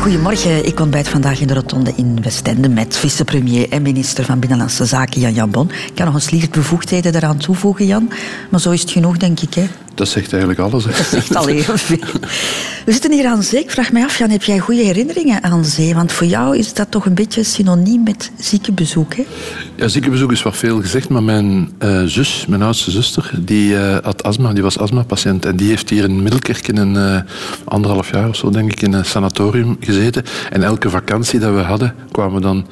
goedemorgen. Ik ontbijt vandaag in de Rotonde in Westende met vicepremier en minister van Binnenlandse Zaken Jan Jan Bon. Ik kan nog een sliert bevoegdheden eraan toevoegen, Jan. Maar zo is het genoeg, denk ik. Hè? Dat zegt eigenlijk alles. Hè. Dat zegt al heel veel. We zitten hier aan zee. Ik vraag me af, Jan, heb jij goede herinneringen aan zee? Want voor jou is dat toch een beetje synoniem met ziekenbezoek, hè? Ja, ziekenbezoek is wat veel gezegd, maar mijn uh, zus, mijn oudste zuster, die uh, had astma, die was astmapatiënt. En die heeft hier in Middelkerk in een uh, anderhalf jaar of zo, denk ik, in een sanatorium gezeten. En elke vakantie dat we hadden, kwamen we dan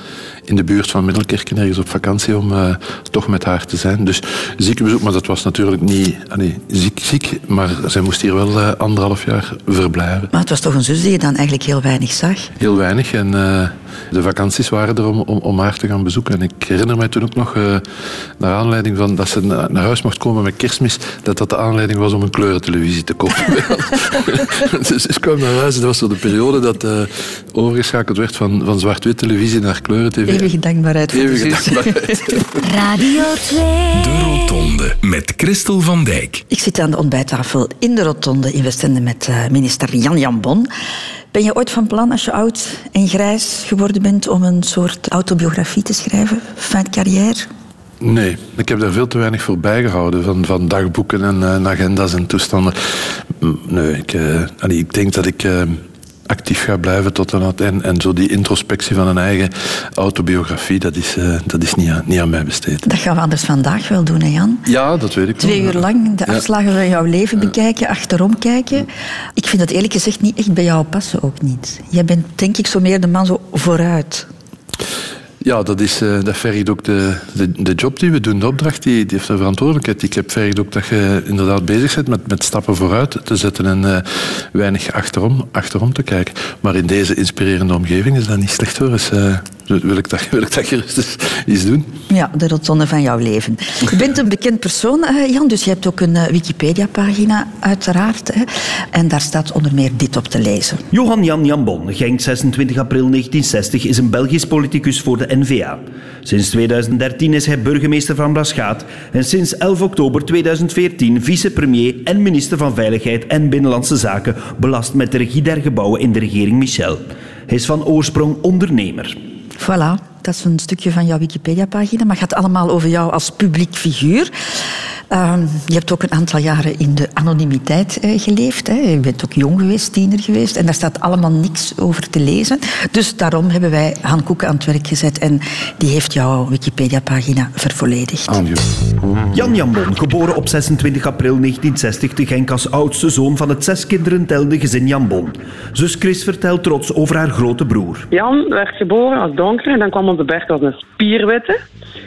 in de buurt van Middelkerk ergens op vakantie om toch met haar te zijn. Dus ziekenbezoek, maar dat was natuurlijk niet allee, ziek, ziek, maar zij moest hier wel anderhalf jaar verblijven. Maar het was toch een zus die je dan eigenlijk heel weinig zag? Heel weinig. En de vakanties waren er om, om, om haar te gaan bezoeken. En ik herinner mij toen ook nog, naar aanleiding van dat ze naar, naar huis mocht komen met kerstmis, dat dat de aanleiding was om een kleurentelevisie te kopen. dus ik kwam naar huis. Dat was zo de periode dat overgeschakeld werd van, van zwart-wit televisie naar kleurentv. Eeuwige dankbaarheid voor Eeuwige dankbaarheid. Radio 2. De Rotonde met Christel van Dijk. Ik zit aan de ontbijttafel in de Rotonde in Westende met uh, minister Jan Jan Bon. Ben je ooit van plan, als je oud en grijs geworden bent, om een soort autobiografie te schrijven? De carrière? Nee, ik heb daar veel te weinig voor bijgehouden. Van, van dagboeken en, uh, agenda's en toestanden. Nee, ik, uh, allee, ik denk dat ik... Uh, actief ga blijven tot aan het eind. En zo die introspectie van een eigen autobiografie, dat is, uh, dat is niet, aan, niet aan mij besteed. Dat gaan we anders vandaag wel doen, hè Jan? Ja, dat weet ik Twee wel. uur lang de afslagen van jouw leven bekijken, achterom kijken. Ik vind dat eerlijk gezegd niet echt bij jou passen, ook niet. Jij bent denk ik zo meer de man zo vooruit. Ja, dat, is, uh, dat vergt ook de, de, de job die we doen, de opdracht, die, die heeft een verantwoordelijkheid. Ik heb vergt ook dat je inderdaad bezig bent met, met stappen vooruit te zetten en uh, weinig achterom, achterom te kijken. Maar in deze inspirerende omgeving is dat niet slecht hoor. Dus, uh, wil, ik dat, wil ik dat gerust eens, eens doen. Ja, de rotonde van jouw leven. Je bent een bekend persoon, Jan, dus je hebt ook een Wikipedia-pagina, uiteraard. Hè? En daar staat onder meer dit op te lezen. Johan Jan Jambon, Genk 26 april 1960, is een Belgisch politicus voor de Sinds 2013 is hij burgemeester van Braschaat en sinds 11 oktober 2014 vicepremier en minister van Veiligheid en Binnenlandse Zaken, belast met de regie der gebouwen in de regering Michel. Hij is van oorsprong ondernemer. Voilà, dat is een stukje van jouw Wikipedia-pagina, maar het gaat allemaal over jou als publiek figuur. Um, je hebt ook een aantal jaren in de anonimiteit uh, geleefd. Hè. Je bent ook jong geweest, tiener geweest. En daar staat allemaal niks over te lezen. Dus daarom hebben wij Han Koek aan het werk gezet. En die heeft jouw Wikipedia-pagina vervolledigd. Jan Jambon, geboren op 26 april 1960 te Genk als oudste zoon van het zes kinderen tellende gezin Jambon. Zus Chris vertelt trots over haar grote broer. Jan werd geboren als donker en dan kwam op de berg als een spierwitte.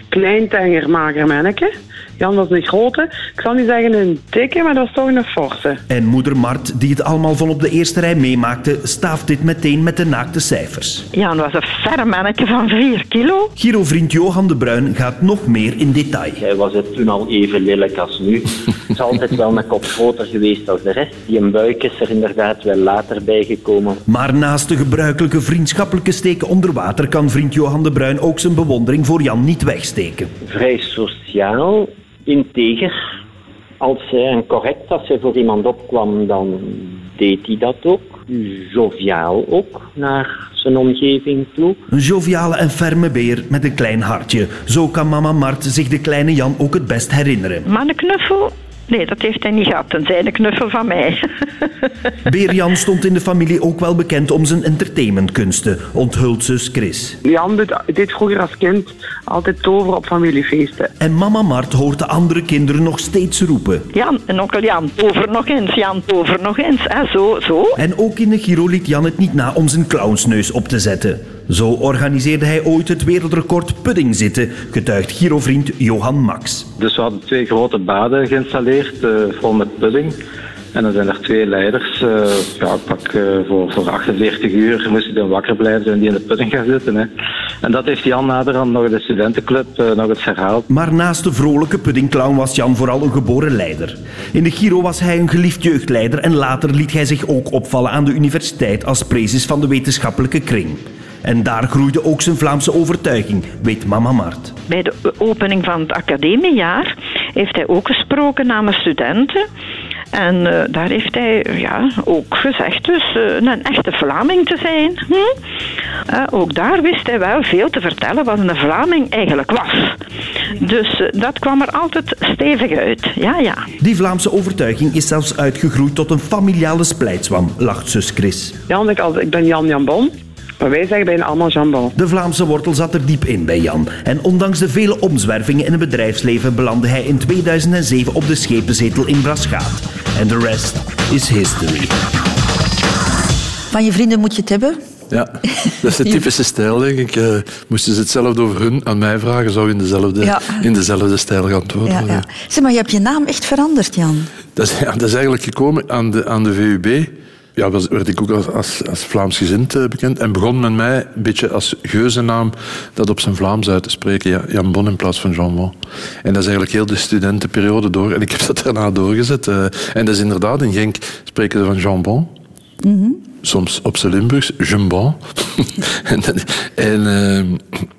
Klein, tenger, mager manneke. Jan was een grote, ik zal niet zeggen een dikke, maar dat was toch een forse. En moeder Mart, die het allemaal van op de eerste rij meemaakte, staaft dit meteen met de naakte cijfers. Jan was een ferm manneke van 4 kilo. Giro-vriend Johan de Bruin gaat nog meer in detail. Hij was het toen al even lelijk als nu. Het is altijd wel een kop groter geweest als de rest. Die een buik is er inderdaad wel later bijgekomen. Maar naast de gebruikelijke vriendschappelijke steken onder water kan vriend Johan de Bruin ook zijn bewondering voor Jan niet wegsteken. Vrij sociaal, integer. Als hij en correct als hij voor iemand opkwam, dan deed hij dat ook. Joviaal ook naar zijn omgeving toe. Een joviale en ferme beer met een klein hartje. Zo kan mama Mart zich de kleine Jan ook het best herinneren. Maar een knuffel? Nee, dat heeft hij niet gehad, tenzij een knuffel van mij. Beer Jan stond in de familie ook wel bekend om zijn entertainmentkunsten, onthult zus Chris. Jan deed, deed vroeger als kind altijd toveren op familiefeesten. En mama Mart hoort de andere kinderen nog steeds roepen. Jan, en onkel Jan, tover nog eens, Jan, tover nog eens. Ah, zo, zo. En ook in de Giro liet Jan het niet na om zijn clownsneus op te zetten. Zo organiseerde hij ooit het wereldrecord pudding zitten, getuigt Girovriend Johan Max. Dus we hadden twee grote baden geïnstalleerd, uh, vol met pudding. En dan zijn er twee leiders. Uh, ja, pak uh, voor, voor 48 uur moesten dan wakker blijven zijn die in de pudding gaan zitten. Hè. En dat heeft Jan naderhand nog de studentenclub uh, nog eens herhaald. Maar naast de vrolijke puddingclown was Jan vooral een geboren leider. In de Giro was hij een geliefd jeugdleider en later liet hij zich ook opvallen aan de universiteit als prezes van de wetenschappelijke kring. En daar groeide ook zijn Vlaamse overtuiging, weet mama Mart. Bij de opening van het academiejaar heeft hij ook gesproken namens studenten. En eh, daar heeft hij ja, ook gezegd dus eh, een echte Vlaming te zijn. Hm? Eh, ook daar wist hij wel veel te vertellen wat een Vlaming eigenlijk was. Dus dat kwam er altijd stevig uit. Ja, ja. Die Vlaamse overtuiging is zelfs uitgegroeid tot een familiale splijtswam, lacht zus Chris. Jan, ik, ik ben Jan Jan Bon. Maar wij zeggen bijna allemaal Jambon. De Vlaamse wortel zat er diep in bij Jan. En ondanks de vele omzwervingen in het bedrijfsleven belandde hij in 2007 op de schepenzetel in Braschaat. En de rest is history. Van je vrienden moet je het hebben. Ja, dat is de typische stijl, denk ik. Eh, moesten ze hetzelfde over hun aan mij vragen, zou ik in dezelfde, Ja. in dezelfde stijl gaan antwoorden. Ja, ja. Zeg maar, je hebt je naam echt veranderd, Jan. Dat, is, ja, dat is eigenlijk gekomen aan de, aan de VUB. Ja, werd ik ook als, als, als Vlaamsgezind eh, bekend. En begon met mij een beetje als geuzennaam dat op zijn Vlaams uit te spreken. Ja, Jan Bon in plaats van Jean Bon. En dat is eigenlijk heel de studentenperiode door. En ik heb dat daarna doorgezet. eh. en dat is inderdaad, in Genk spreken ze van Jean Bon. Soms op zijn Limburgs, Jean Bon. en en, eh,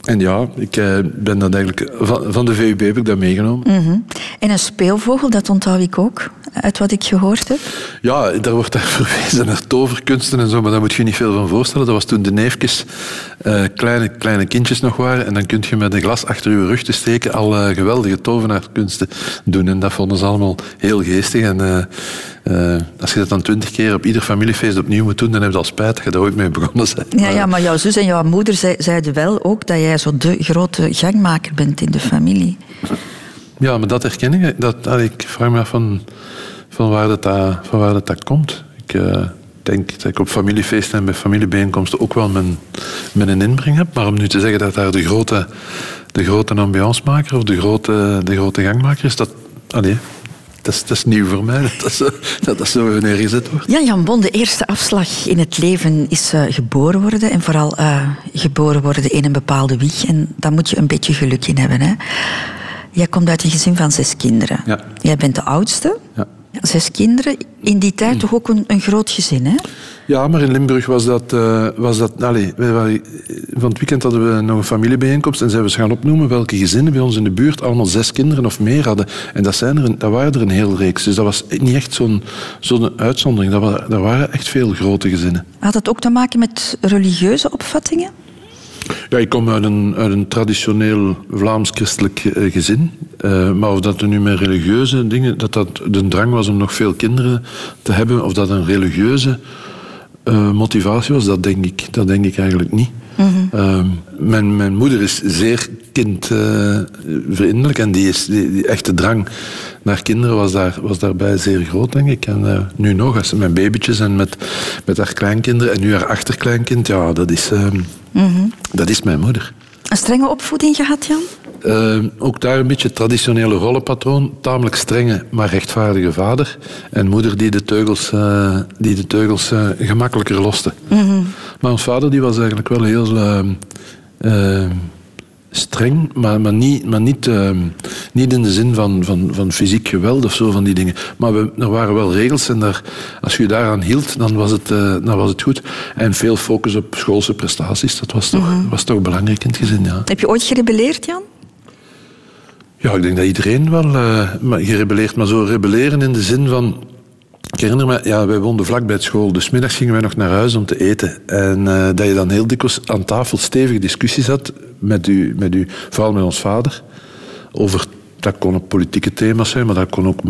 en ja, ik eh, ben dat eigenlijk... Van, van de VUB heb ik dat meegenomen. Mhm. En een speelvogel, dat onthoud ik ook, uit wat ik gehoord heb. Ja, daar wordt daar verwezen naar toverkunsten en zo, maar daar moet je niet veel van voorstellen. Dat was toen de neefjes eh, kleine, kleine kindjes nog waren. En dan kun je met een glas achter je rug te steken al geweldige tovenaarkunsten doen. En dat vonden ze allemaal heel geestig. En eh, als je dat dan twintig keer op ieder familiefeest opnieuw moet doen, dan heb je al spijt dat je daar ooit mee begonnen bent. Ja, ja, maar jouw zus en jouw moeder zei- zeiden wel ook dat jij zo de grote gangmaker bent in de familie. Ja, maar dat herken ik. Dat, allee, ik vraag me af van, van, waar dat, van waar dat, dat komt. Ik eh, denk dat ik op familiefeesten en bij familiebijeenkomsten ook wel mijn, mijn inbreng heb. Maar om nu te zeggen dat daar de grote, de grote ambiancemaker of de grote, de grote gangmaker is, dat, allee, dat, is, dat is nieuw voor mij. Dat dat, zo, dat, dat zo neergezet wordt. Ja, Jan Bon, de eerste afslag in het leven is eh, geboren worden. En vooral eh, geboren worden in een bepaalde wieg. En daar moet je een beetje geluk in hebben. Hè? Jij komt uit een gezin van zes kinderen. Ja. Jij bent de oudste. Ja. Zes kinderen. In die tijd toch ook een, een groot gezin, hè? Ja, maar in Limburg was dat... eh, was dat wij waren- van het weekend hadden we nog een familiebijeenkomst en zijn we eens gaan opnoemen welke gezinnen bij ons in de buurt allemaal zes kinderen of meer hadden. En dat, zijn er een, dat waren er een heel reeks. Dus dat was niet echt zo'n zo'n uitzondering. Dat, wa- dat waren echt veel grote gezinnen. Had dat ook te maken met religieuze opvattingen? Ja, ik kom uit een, uit een traditioneel Vlaams-christelijk eh, gezin. Eh, maar of dat er nu met religieuze dingen, dat dat de drang was om nog veel kinderen te hebben, of dat een religieuze eh, motivatie was, dat denk ik, dat denk ik eigenlijk niet. Ehm, mijn, mijn moeder is zeer kindvriendelijk en die, is, die, die echte drang naar kinderen was, daar, was daarbij zeer groot, denk ik. En eh, nu nog, als ze met babytjes en met, met haar kleinkinderen en nu haar achterkleinkind, ja, dat is, ehm, dat is mijn moeder. Een strenge opvoeding gehad, Jan? Eh, ook daar een beetje het traditionele rollenpatroon. Tamelijk strenge, maar rechtvaardige vader. En moeder die de teugels, eh, die de teugels eh, gemakkelijker loste. Maar ons vader die was eigenlijk wel heel eh, eh, streng, maar, maar, niet, maar niet, eh, niet in de zin van, van, van fysiek geweld of zo, van die dingen. Maar we, er waren wel regels en daar, als je je daaraan hield, dan was, het, dan was het goed. En veel focus op schoolse prestaties, dat was toch, was toch belangrijk in het gezin, ja. Heb je ooit gerebelleerd, Jan? Ja, ik denk dat iedereen wel eh, maar gerebelleerd, maar zo rebelleren in de zin van. Ik herinner me, ja, wij woonden vlak bij het school, dus middags gingen wij nog naar huis om te eten. En eh, dat je dan heel dikwijls aan tafel stevige discussies had met u, met u, vooral met ons vader, over, dat kon ook politieke thema's zijn, maar dat kon ook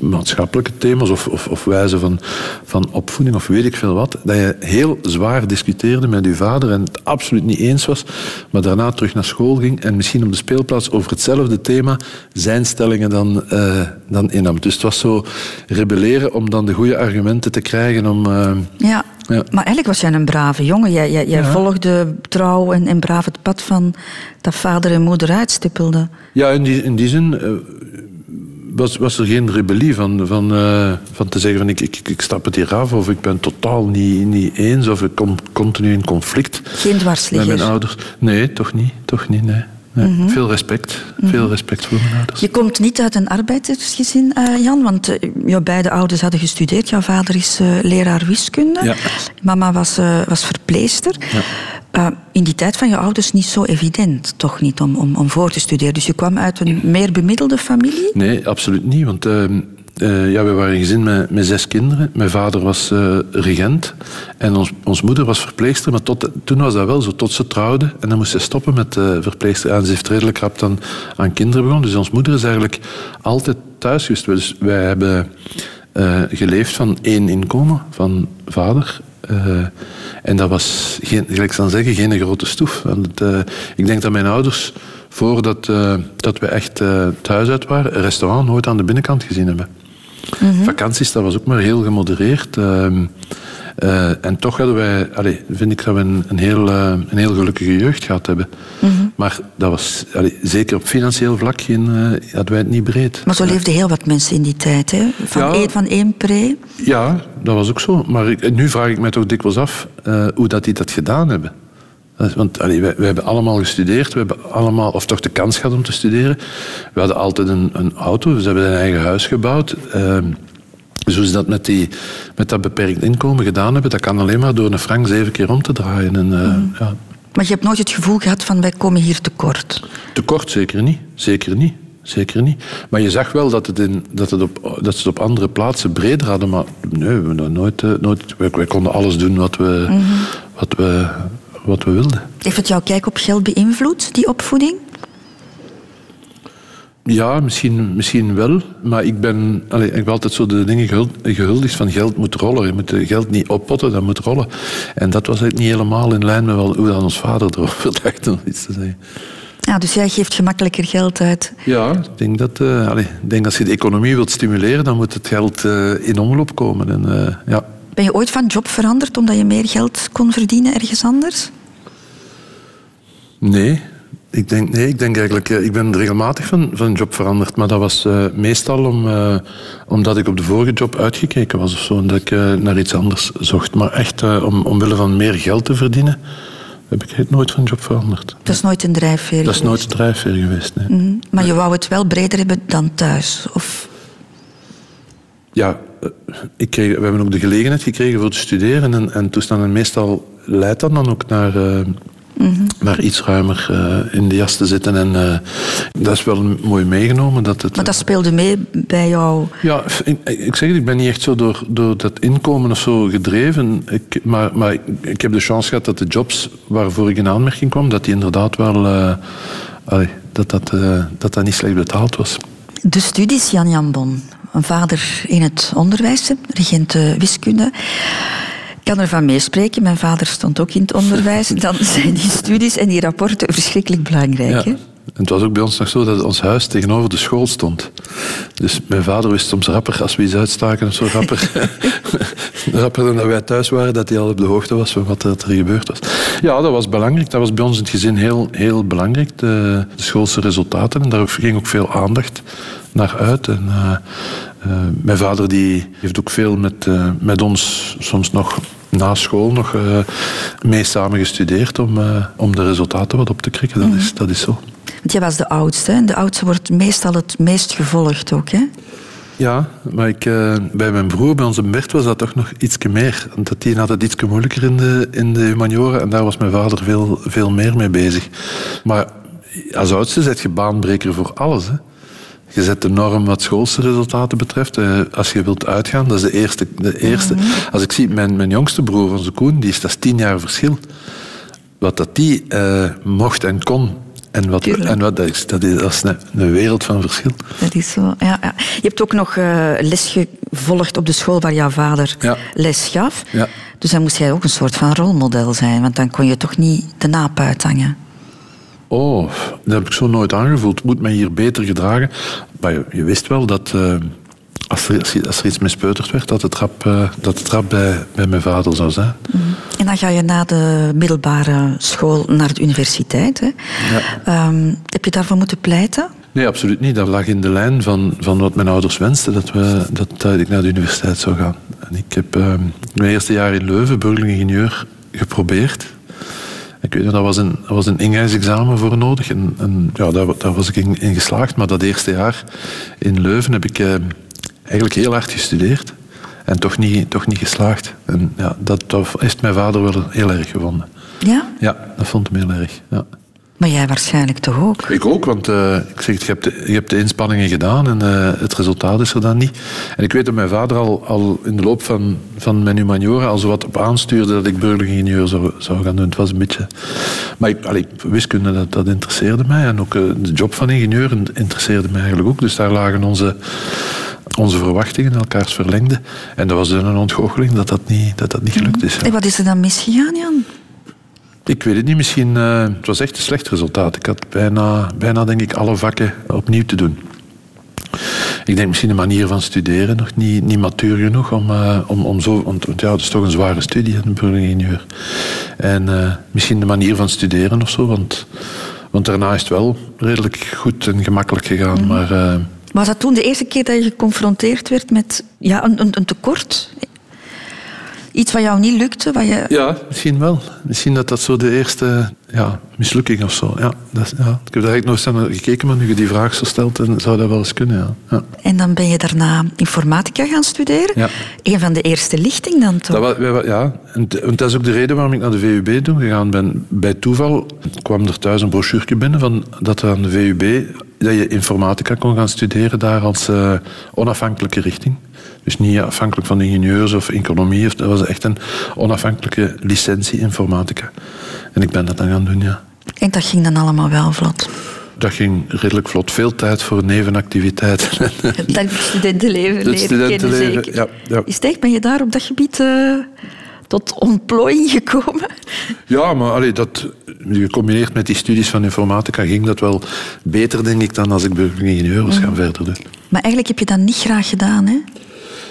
maatschappelijke thema's of, of, of wijze van, van opvoeding of weet ik veel wat. Dat je heel zwaar discuteerde met uw vader en het absoluut niet eens was, maar daarna terug naar school ging en misschien op de speelplaats over hetzelfde thema zijn stellingen dan, eh, dan innam. Dus het was zo rebelleren om dan de goede argumenten te krijgen om... eh, Ja. Ja. Maar eigenlijk was jij een brave jongen. Jij, jij, jij volgde trouw en, en braaf het pad van dat vader en moeder uitstippelden. Ja, in die, in die zin eh, was, was er geen rebellie van, van, eh, van te zeggen van ik, ik, ik stap het hier af of ik ben totaal niet, niet eens of ik kom continu in conflict Geen met mijn ouders. Nee, toch niet. Toch niet, nee. Nee. Veel respect. Veel respect voor mijn ouders. Je komt niet uit een arbeidersgezin, eh, Jan, want eh, jouw beide ouders hadden gestudeerd. Jouw vader is eh, leraar wiskunde. Ja. Mama was, was verpleester. Eh, in die tijd van je ouders niet zo evident, toch niet, om, om, om voor te studeren. Dus je kwam uit een meer bemiddelde familie. Nee, absoluut niet. Want eh, ja, we waren een gezin met, met zes kinderen. Mijn vader was eh, regent en ons, ons moeder was verpleegster. Maar tot, toen was dat wel zo, tot ze trouwde. En dan moest ze stoppen met uh, verpleegster. En ze heeft redelijk rap dan aan kinderen begonnen. Dus ons moeder is eigenlijk altijd thuis geweest. Dus wij hebben geleefd van één inkomen, van vader. en dat was, geen, gelijk dan zeggen, geen grote stoef. Want, ik denk dat mijn ouders voordat uh, dat we echt uh, thuis uit waren, een restaurant nooit aan de binnenkant gezien hebben. Mm Vakanties, dat was ook maar heel gemodereerd. Uh, en toch hadden wij, allez, vind ik dat we een, een heel, een heel gelukkige jeugd gehad hebben. Mm -hmm. Maar dat was allez, zeker op financieel vlak geen, hadden wij het niet breed. Maar zo leefden heel wat mensen in die tijd, hè? Van, ja, één, van één pre. Ja, dat was ook zo. Maar ik, nu vraag ik mij toch dikwijls af hoe dat die dat gedaan hebben. Want allee, wij, wij, hebben allemaal gestudeerd, we hebben allemaal, of toch de kans gehad om te studeren. We hadden altijd een, een auto, dus we hebben een eigen huis gebouwd. Uh, dus hoe ze dat met, die, met dat beperkt inkomen gedaan hebben, dat kan alleen maar door een frank zeven keer om te draaien. En, uh, mm. ja. Maar je hebt nooit het gevoel gehad van wij komen hier tekort? Tekort zeker niet, zeker niet. Zeker niet. Maar je zag wel dat, het in, dat, het op, dat ze het op andere plaatsen breder hadden. Maar nee, we nooit, uh, nooit, wij, wij, konden alles doen wat we, mm -hmm. wat we wat we wilden. Heeft het jouw kijk op geld beïnvloed, die opvoeding? Ja, misschien, misschien wel. Maar ik ben allez, ik heb altijd zo de dingen gehuldigd van geld moet rollen. Je moet geld niet oppotten, dat moet rollen. En dat was niet helemaal in lijn met wel, hoe dan ons vader erover dacht, om iets te zeggen. Ja, dus jij geeft gemakkelijker geld uit. Ja, ik denk dat, uh, allez, ik denk als je de economie wilt stimuleren, dan moet het geld uh, in omloop komen. En, uh, ja. Ben je ooit van job veranderd omdat je meer geld kon verdienen ergens anders? Nee. Ik denk, nee, ik denk eigenlijk, ik ben regelmatig van, van job veranderd, maar dat was uh, meestal om, uh, omdat ik op de vorige job uitgekeken was of zo, en dat ik uh, naar iets anders zocht. Maar echt om, omwille van meer geld te verdienen, heb ik nooit van job veranderd. Dat is nooit een drijfveer Dat is nooit een drijfveer geweest, nee. Mm -hmm. Maar je wou het wel breder hebben dan thuis, of... Ja, ik kreeg, we hebben ook de gelegenheid gekregen voor te studeren en, en toestanden. En meestal leidt dat dan ook naar Mm Maar iets ruimer uh, in de jas te zitten. En uh, dat is wel mooi meegenomen. Dat het, maar dat speelde mee bij jou? Ja, ik, ik zeg het, ik ben niet echt zo door, door dat inkomen of zo gedreven. Ik, maar maar ik, ik heb de chance gehad dat de jobs waarvoor ik in aanmerking kwam, dat die inderdaad wel... Allee, dat, dat, dat dat niet slecht betaald was. De studies, Jan Jan Bon. Een vader in het onderwijs, regent wiskunde kan ervan meespreken. Mijn vader stond ook in het onderwijs. Dan zijn die studies en die rapporten verschrikkelijk belangrijk. Ja. En het was ook bij ons nog zo dat ons huis tegenover de school stond. Dus mijn vader wist soms rapper, als we iets uitstaken of zo, rapper, rapper dan dat wij thuis waren, dat hij al op de hoogte was van wat er gebeurd was. Ja, dat was belangrijk. Dat was bij ons in het gezin heel, heel belangrijk, de, de schoolse resultaten. En daar ging ook veel aandacht naar uit. En, uh, uh, mijn vader die heeft ook veel met, uh, met ons soms nog na school nog uh, mee samen gestudeerd om, uh, om de resultaten wat op te krikken. Dat, mm. is, dat is zo. Want jij was de oudste. En de oudste wordt meestal het meest gevolgd ook, hè? Ja, maar ik, uh, bij mijn broer, bij onze Bert, was dat toch nog iets meer. Dat die had het iets moeilijker in de, in de humaniora en daar was mijn vader veel, veel meer mee bezig. Maar als oudste zet je baanbreker voor alles. Hè. Je zet de norm wat schoolse resultaten betreft. Uh, als je wilt uitgaan, dat is de eerste. De eerste. Mm -hmm. Als ik zie, mijn, mijn jongste broer, onze Koen, die is, dat is tien jaar verschil. Wat dat die uh, mocht en kon. En wat, en wat dat is, dat is, dat is een, een, wereld van verschil. Dat is zo, ja. ja. Je hebt ook nog uh, les gevolgd op de school waar jouw vader ja. les gaf. Ja. Dus dan moest jij ook een soort van rolmodel zijn, want dan kon je toch niet de naap uithangen. Oh, dat heb ik zo nooit aangevoeld. Moet mij hier beter gedragen. Maar je, je wist wel dat uh, als, er, als, er, iets mispeuterd werd, dat het rap, uh, dat het rap bij, bij mijn vader zou zijn. Mm. En dan ga je na de middelbare school naar de universiteit. Hè? Ja. Um, heb je daarvoor moeten pleiten? Nee, absoluut niet. Dat lag in de lijn van, van wat mijn ouders wensten, dat, we, dat, dat ik naar de universiteit zou gaan. En ik heb uh, mijn eerste jaar in Leuven, burgerlijk ingenieur, geprobeerd. Ik weet niet, dat was een, dat was een ingangsexamen voor nodig. En, en ja, daar, daar, was ik in, in, geslaagd. Maar dat eerste jaar in Leuven heb ik eh, eigenlijk heel hard gestudeerd. En toch niet, toch niet geslaagd. En ja, dat, dat heeft mijn vader wel heel erg gevonden. Ja? Ja, dat vond hem heel erg. Ja. Maar jij waarschijnlijk toch ook? Ik ook, want uh, ik zeg, je, hebt de, je hebt de inspanningen gedaan en uh, het resultaat is er dan niet. En ik weet dat mijn vader al, al in de loop van, van mijn humaniora al zo wat op aanstuurde dat ik burgeringenieur zou, zou gaan doen. Het was een beetje... Maar ik, allee, wiskunde, dat, dat interesseerde mij. En ook uh, de job van ingenieur interesseerde mij eigenlijk ook. Dus daar lagen onze onze verwachtingen elkaars verlengden. En dat was een ontgoocheling dat dat niet, dat dat niet gelukt is. Ja. En wat is er dan misgegaan, Jan? Ik weet het niet. Misschien, uh, het was echt een slecht resultaat. Ik had bijna, bijna, denk ik, alle vakken opnieuw te doen. Ik denk misschien de manier van studeren nog niet, niet matuur genoeg om, uh, om, om zo... Want, ja, het is toch een zware studie, een burgeringenieur. En uh, misschien de manier van studeren of zo, want, want daarna is het wel redelijk goed en gemakkelijk gegaan. Mm. Maar... Was dat toen de eerste keer dat je geconfronteerd werd met ja, een, een, een tekort iets wat jou niet lukte? Wat je... Ja, misschien wel. Misschien dat dat zo de eerste ja, mislukking of zo. Ja, dat, ja. Ik heb daar eigenlijk nog eens naar gekeken, maar nu je die vraag zo stelt, dan zou dat wel eens kunnen. Ja. ja. En dan ben je daarna informatica gaan studeren? Ja. Een van de eerste lichting dan toch? Dat was, ja, en dat is ook de reden waarom ik naar de VUB toen gegaan ben. Bij toeval kwam er thuis een brochure binnen van dat er aan de VUB dat je informatica kon gaan studeren daar als uh, onafhankelijke richting. Dus niet afhankelijk van ingenieurs of economie. Dat was echt een onafhankelijke licentie informatica. En ik ben dat dan gaan doen, ja. En dat ging dan allemaal wel vlot? Dat ging redelijk vlot. Veel tijd voor nevenactiviteiten. Dat studentenleven leren studentenleven, kennen, zeker. Ja, ja. Is het echt, ben je daar op dat gebied... Uh tot ontplooiing gekomen? Ja, maar allee, dat, gecombineerd met die studies van informatica ging dat wel beter, denk ik, dan als ik burgeringenieur was gaan verder doen. Maar eigenlijk heb je dat niet graag gedaan, hè?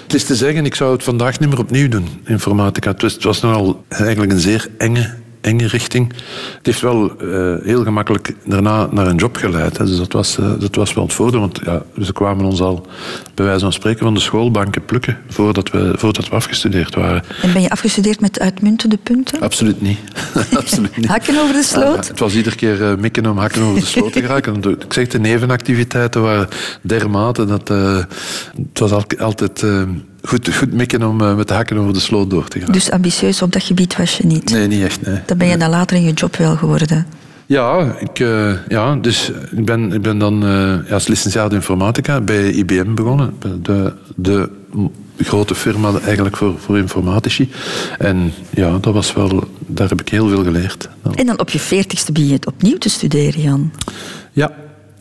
Het is te zeggen, ik zou het vandaag niet meer opnieuw doen, informatica. Het was, het was nogal eigenlijk een zeer enge enge richting. Het heeft wel uh, heel gemakkelijk daarna naar een job geleid. Hè. Dus dat was, uh, dat was wel het voordeel. Want ja, ze kwamen ons al, bij wijze van spreken, van de schoolbanken plukken voordat we, voordat we afgestudeerd waren. En ben je afgestudeerd met uitmuntende punten? Absoluut niet. Absoluut niet. hakken over de sloot? Het was iedere keer uh, mikken om hakken over de sloot te geraken. Ik zeg, de nevenactiviteiten waren dermate dat het was altijd goed, goed mikken om uh, met de hakken over de sloot door te gaan. Dus ambitieus op dat gebied was je niet? Nee, niet echt. Nee. Dan ben je dan later in je job wel geworden? Ja, ik, uh, ja dus ik ben, ik ben dan uh, ja, als licentiaat informatica bij IBM begonnen. De, de grote firma eigenlijk voor, voor informatici. En ja, dat was wel, daar heb ik heel veel geleerd. En dan op je veertigste begin je het opnieuw te studeren, Jan? Ja,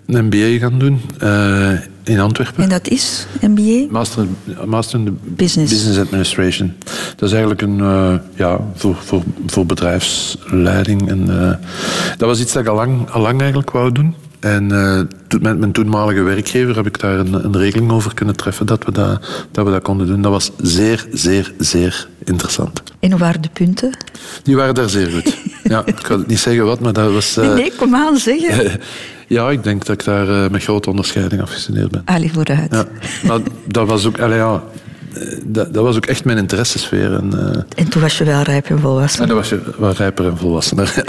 een MBA gaan doen uh, in Antwerpen. En dat is MBA? Master, master in Business. Business Administration. Dat is eigenlijk een, uh, ja, voor, voor, voor bedrijfsleiding. En, uh, dat was iets dat ik al lang, al lang eigenlijk wou doen. En uh, met mijn toenmalige werkgever heb ik daar een, een, regeling over kunnen treffen dat we dat, dat we dat konden doen. Dat was zeer, zeer, zeer interessant. En hoe waren de punten? Die waren daar zeer goed. ja, ik kan het niet zeggen wat, maar dat was... Uh, nee, kom aan, zeggen. ja, ik denk dat ik daar uh, met grote onderscheiding afgestudeerd ben. Allee, vooruit. Ja, maar dat was ook... Allee, ja, dat, dat, was ook echt mijn interessesfeer. En, uh, en toen was je wel rijper en volwassen. En toen was je wel rijper en volwassener.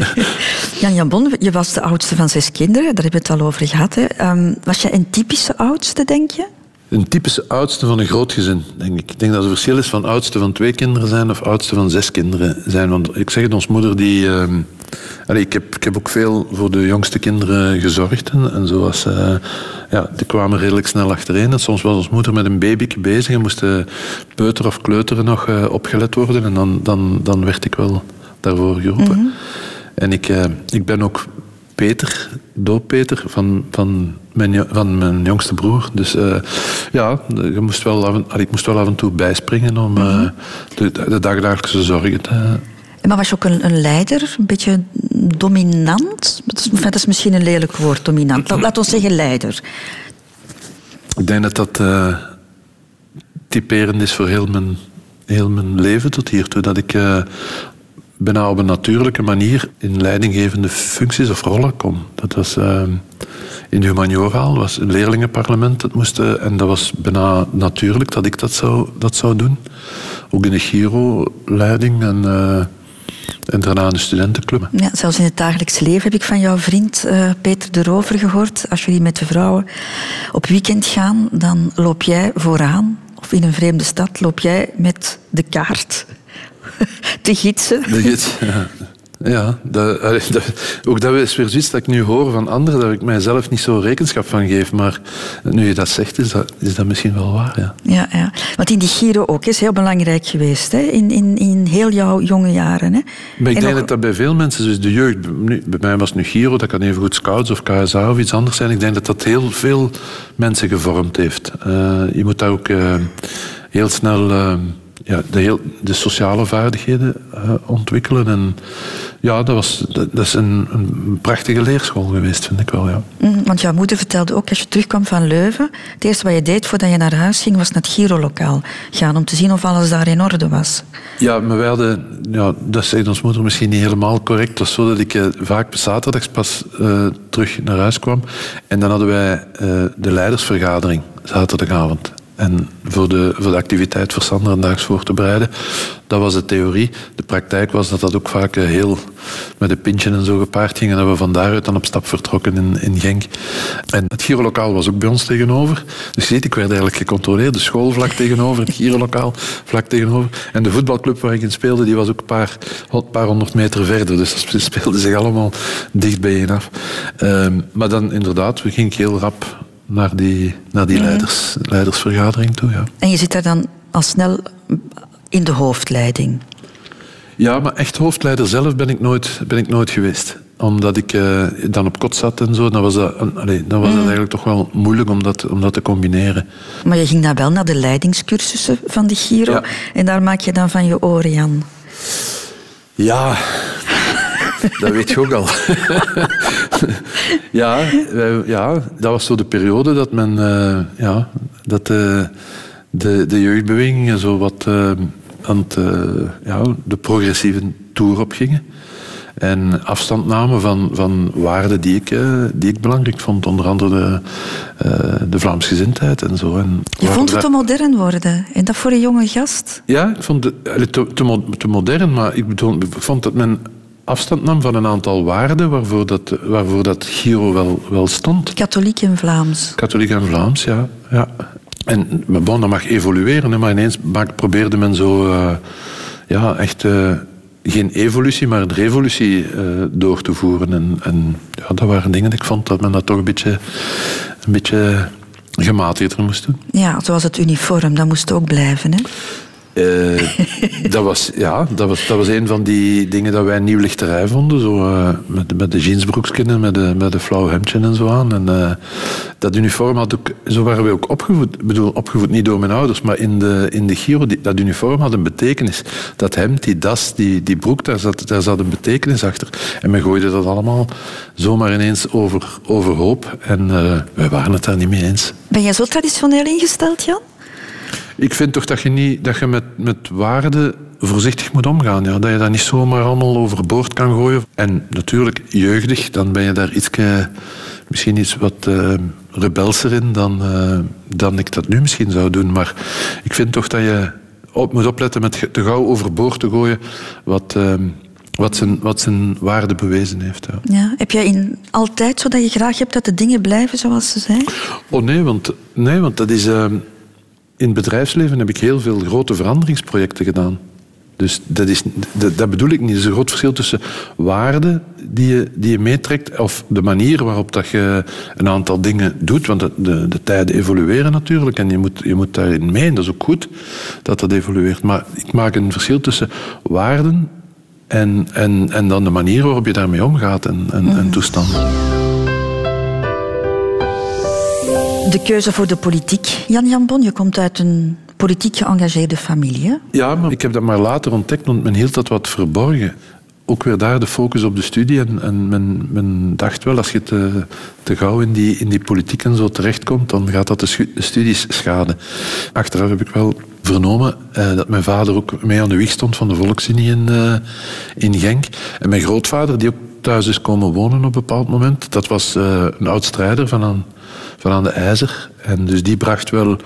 Jan Jan Bon, je was de oudste van zes kinderen, daar hebben we het al over gehad. Hè. Um, was je een typische oudste, denk je? Een typische oudste van een groot gezin, denk ik. Ik denk dat het verschil is van oudste van twee kinderen zijn of oudste van zes kinderen zijn. Want ik zeg het, ons moeder die... Uh, allee, ik, heb, ik heb ook veel voor de jongste kinderen gezorgd. En, en zoals, uh, ja, die kwamen redelijk snel achtereen. En soms was ons moeder met een baby bezig en moest peuter of kleuteren nog uh, opgelet worden. En dan, dan, dan werd ik wel daarvoor geroepen. Mm -hmm. En ik, uh, ik ben ook Peter, doop Peter, van, van, mijn, van mijn jongste broer. Dus uh, ja, je moest wel af en, ik moest wel af en toe bijspringen om uh, de, de dagdagelijkse zorgen te... Maar was je ook een, leider, een beetje dominant? Dat is, is misschien een lelijk woord, dominant. Laat, ons zeggen leider. Ik denk dat dat uh, typerend is voor heel mijn, heel mijn leven tot hiertoe. Dat ik bijna op een natuurlijke manier in leidinggevende functies of rollen kom. Dat was uh, in de humaniora was een leerlingenparlement. Dat moest, en dat was bijna natuurlijk dat ik dat zou, dat zou doen. Ook in de Giro-leiding en, en daarna de studentenclub. Ja, zelfs in het dagelijks leven heb ik van jouw vriend Peter de Rover gehoord. Als jullie met de vrouwen op weekend gaan, dan loop jij vooraan. Of in een vreemde stad loop jij met de kaart te gidsen. De gids, ja. Ja dat, dat, ook dat is weer zoiets dat ik nu hoor van anderen, dat ik mijzelf niet zo rekenschap van geef. Maar nu je dat zegt, is dat, is dat misschien wel waar. Ja. Ja, ja. Want in die Giro ook is heel belangrijk geweest, hè? In, in, in heel jouw jonge jaren. Hè? Maar ik En denk dat dat bij veel mensen, dus de jeugd, nu, bij mij was het nu Giro, dat kan even goed Scouts of KSA of iets anders zijn. Ik denk dat dat heel veel mensen gevormd heeft. Eh, je moet daar ook eh, heel snel eh, ja, de, heel, de sociale vaardigheden eh, ontwikkelen. En ja, dat, was, dat, dat is een, een prachtige leerschool geweest, vind ik wel. Ja. Mhm, Want jouw moeder vertelde ook, als je terugkwam van Leuven, het eerste wat je deed voordat je naar huis ging, was naar het Giro-lokaal gaan om te zien of alles daar in orde was. Ja, maar wij hadden, ja, dat zegt ons moeder misschien niet helemaal correct. Het was zo dat ik eh, vaak zaterdags pas eh, terug naar huis kwam. En dan hadden wij de leidersvergadering zaterdagavond. En voor de, voor de activiteit voor Sander en daags voor te bereiden, dat was de theorie. De praktijk was dat dat ook vaak eh, heel met een pintje en zo gepaard ging. En dat we van daaruit dan op stap vertrokken in, in Genk. En het Girolokaal was ook bij ons tegenover. Dus je ziet, ik werd eigenlijk gecontroleerd. De school vlak tegenover, het Girolokaal vlak tegenover. En de voetbalclub waar ik in speelde, die was ook een paar, paar honderd meter verder. Dus dat speelde zich allemaal dicht bijeen af. Ehm, maar dan inderdaad, we gingen heel rap naar die, naar die leiders, leidersvergadering toe. Ja. En je zit daar dan al snel in de hoofdleiding. Ja, maar echt hoofdleider zelf ben ik nooit, ben ik nooit geweest. Omdat ik eh, dan op kot zat en zo, dan was, dat, allee, dan was dat eigenlijk toch wel moeilijk om dat, om dat te combineren. Maar je ging dan wel naar de leidingscursussen van de Giro. Ja. En daar maak je dan van je oren, Jan. Ja, dat weet je ook al. ja, wij- ja, dat was zo de periode dat men, eh, ja, dat de, de, de jeugdbewegingen zo wat eh, aan het, eh, ja, de progressieve toer op gingen. En afstand namen van, van waarden die ik, eh, die ik belangrijk vond. Onder andere de, eh, de Vlaamsgezindheid en zo. En Je vond het te modern worden. En dat voor een jonge gast? ja, ik vond het te, te, te modern, maar ik, bedoel, ik vond dat men afstand nam van een aantal waarden waarvoor dat, waarvoor dat Giro wel, wel stond. Katholiek en Vlaams. Katholiek en Vlaams, ja. ja. En bon, dat mag evolueren, maar ineens probeerde men zo eh, ja, echt eh, geen evolutie, maar een revolutie eh, door te voeren. En, en ja, dat waren dingen, ik vond dat men dat toch een beetje, een beetje gematigder moest doen. Ja, zoals het uniform, dat moest ook blijven. Hè? Eh, dat, was, ja, dat, was, dat was een van die dingen dat wij nieuw lichterij vonden. Zo, eh, met, met de jeansbroekjes en met de, met de flauw hemdje en zo aan. En, eh, dat uniform had ook, zo waren we ook opgevoed. Bedoel, opgevoed niet door mijn ouders, maar in de, in de Giro, dat uniform had een betekenis. Dat hemd, die das, die, die broek, daar zat, zat een betekenis achter. En men gooide dat allemaal zomaar ineens over, overhoop. En wij waren het daar niet mee eens. Ben jij zo traditioneel ingesteld, Jan? Ik vind toch dat je, niet, dat je met, met waarden voorzichtig moet omgaan. Ja. Dat je dat niet zomaar allemaal overboord kan gooien. En natuurlijk, jeugdig, dan ben je daar iets, misschien iets wat eh, rebelser in dan, eh, dan ik dat nu misschien zou doen. Maar ik vind toch dat je op, moet opletten met te gauw overboord te gooien wat, eh, wat, zijn, wat zijn waarde bewezen heeft. Ja. Ja. Heb jij in, altijd zo dat je graag hebt dat de dingen blijven zoals ze zijn? Oh nee, want, nee, want dat is, eh, in het bedrijfsleven heb ik heel veel grote veranderingsprojecten gedaan. Dus dat, is, dat, dat bedoel ik niet. Er is een groot verschil tussen waarden die je, die je meetrekt of de manier waarop dat je een aantal dingen doet. Want de, de, de tijden evolueren natuurlijk en je moet, je moet daarin mee. En dat is ook goed dat dat evolueert. Maar ik maak een verschil tussen waarden en, en, en dan de manier waarop je daarmee omgaat en, en, en toestanden. De keuze voor de politiek. Jan Jan Bon, je komt uit een politiek geëngageerde familie. Ja, maar ik heb dat maar later ontdekt, want men hield dat wat verborgen. Ook weer daar de focus op de studie. En, en men, dacht wel, als je te, te gauw in die, in die politiek en zo terechtkomt, dan gaat dat de, de studies schaden. Achteraf heb ik wel vernomen eh, dat mijn vader ook mee aan de wieg stond van de Volksunie in, eh, in Genk. En mijn grootvader, die ook thuis is komen wonen op een bepaald moment, dat was eh, een oud strijder van aan, van aan de IJzer. En dus die bracht wel,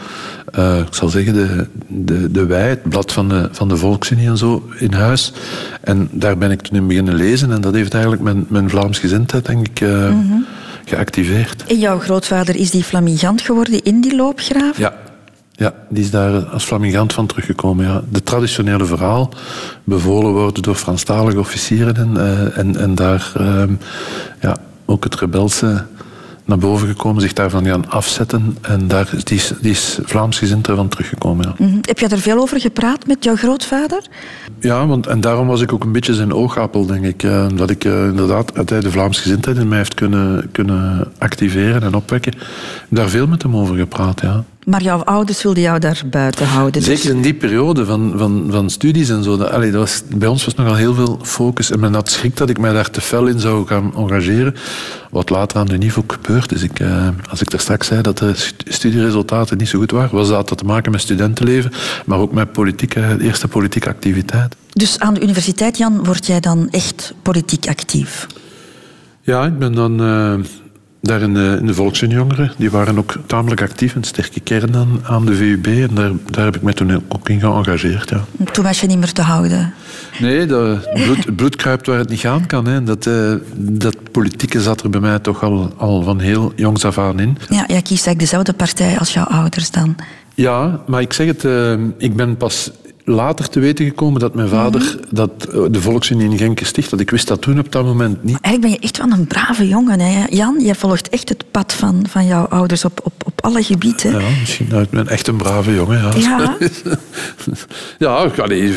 eh, ik zal zeggen, de, de, de wij, het blad van de, van de Volksunie en zo, in huis. En daar ben ik toen in beginnen lezen. En dat heeft eigenlijk mijn, mijn Vlaams gezindheid, denk ik, eh, geactiveerd. En jouw grootvader is die flamingant geworden in die loopgraaf? Ja, Ja, die is daar als flamingant van teruggekomen. Ja. De traditionele verhaal, bevolen worden door Franstalige officieren en, uh, en, en daar uh, ja, ook het rebelse naar boven gekomen, zich daarvan gaan afzetten. En daar, die, is, die is Vlaamsgezind ervan teruggekomen. Ja. Mm -hmm. Heb je er veel over gepraat met jouw grootvader? Ja, want, en daarom was ik ook een beetje zijn oogappel, denk ik. Uh, dat ik uh, inderdaad uit de Vlaamsgezindheid in mij heeft kunnen, kunnen activeren en opwekken. Ik heb daar veel met hem over gepraat, ja. Maar jouw ouders wilden jou daar buiten houden. Dus. Zeker in die periode van, van, van studies en zo. Dat, allee, dat was, bij ons was nogal heel veel focus. En men had schrik dat ik mij daar te fel in zou gaan engageren. Wat later aan de niveau gebeurd is. Ik, uh, als ik daar straks zei dat de studieresultaten niet zo goed waren, was dat te maken met studentenleven, maar ook met politieke, eerste politieke activiteit. Dus aan de universiteit, Jan, word jij dan echt politiek actief? Ja, ik ben dan uh, daar in de, in de Volksjongeren. Die waren ook tamelijk actief, een sterke kern aan, aan de VUB. En daar, daar heb ik me toen ook in geëngageerd. Ja. Toen was je niet meer te houden? Nee, dat bloed, bloed kruipt waar het niet gaan kan. Hè. Dat, uh, dat politieke zat er bij mij toch al, al van heel jongs af aan in. Ja, jij kiest eigenlijk dezelfde partij als jouw ouders dan. Ja, maar ik zeg het, uh, ik ben pas later te weten gekomen dat mijn vader mm -hmm. dat de Volksunie in Genk gesticht had. Ik wist dat toen op dat moment niet. Eigenlijk ben je echt wel een brave jongen. Hè? Jan, jij volgt echt het pad van, van jouw ouders op, op, op alle gebieden. Ja, misschien. Nou, ik ben echt een brave jongen. Ja, ja. ja ik kan niet...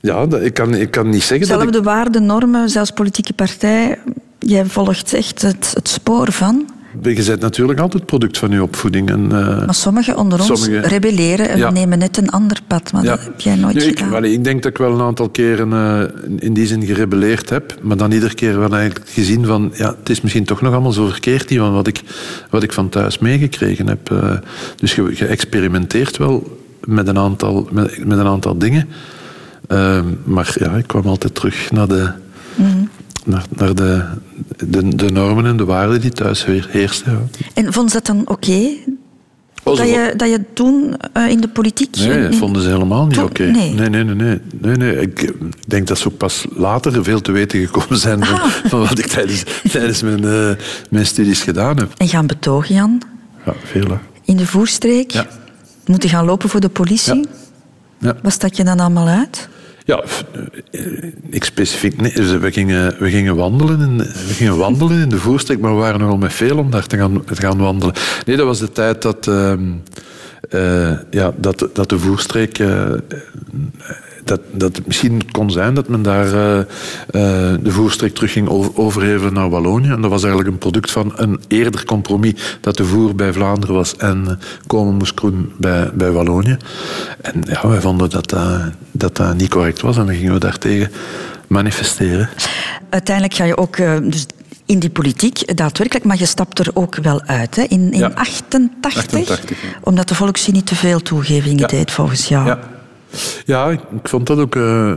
Ja, ik kan, ik kan niet zeggen Zelfde dat ik... waarden, normen, zelfs politieke partij. Jij volgt echt het, het spoor van je bent natuurlijk altijd product van je opvoeding. En, uh, maar sommigen onder ons rebelleren en ja. nemen net een ander pad. Maar ja. dat heb jij nooit nee, gedaan. Ik, ik denk dat ik wel een aantal keren uh, in die zin gerebelleerd heb. Maar dan iedere keer wel eigenlijk gezien van... Ja, het is misschien toch nog allemaal zo verkeerd die van wat ik, wat ik van thuis meegekregen heb. Uh, dus je, je experimenteert wel met een aantal, met, met een aantal dingen. maar ja, ik kwam altijd terug naar de... Mm naar, naar de, de, de, normen en de waarden die thuis heersten. Ja. En vonden ze dat dan oké? Okay? Dat je, dat je toen uh, in de politiek... Nee, dat vonden ze helemaal niet oké. Okay. Nee. Nee, nee, nee, nee, nee, nee. Ik, denk dat ze ook pas later veel te weten gekomen zijn van, van wat ik tijdens, tijdens mijn, uh, mijn studies gedaan heb. En gaan betogen, Jan? Ja, veel. Hè. In de voerstreek? Ja. Moeten gaan lopen voor de politie? Ja. ja. Wat stak je dan allemaal uit? Ja, ik specifiek nee. Dus we, gingen, we, gingen wandelen in, we gingen wandelen in de voerstreek, maar we waren nogal met veel om daar te gaan, te gaan wandelen. Nee, dat was de tijd dat, uh, uh, ja, dat, dat de voerstreek... Uh, dat, dat het misschien kon zijn dat men daar uh, uh, de voerstreek terug ging overhevelen naar Wallonië. En dat was eigenlijk een product van een eerder compromis dat de voer bij Vlaanderen was en uh, komen moest groen bij, bij Wallonië. En ja, wij vonden dat dat, dat dat niet correct was en dan gingen we daartegen manifesteren. Uiteindelijk ga je ook dus in die politiek daadwerkelijk, maar je stapt er ook wel uit. Hè? In, in Ja. 88, 88, ja. omdat de Volksunie te veel toegevingen Ja. deed volgens jou. Ja. Ik ik vond dat ook uh,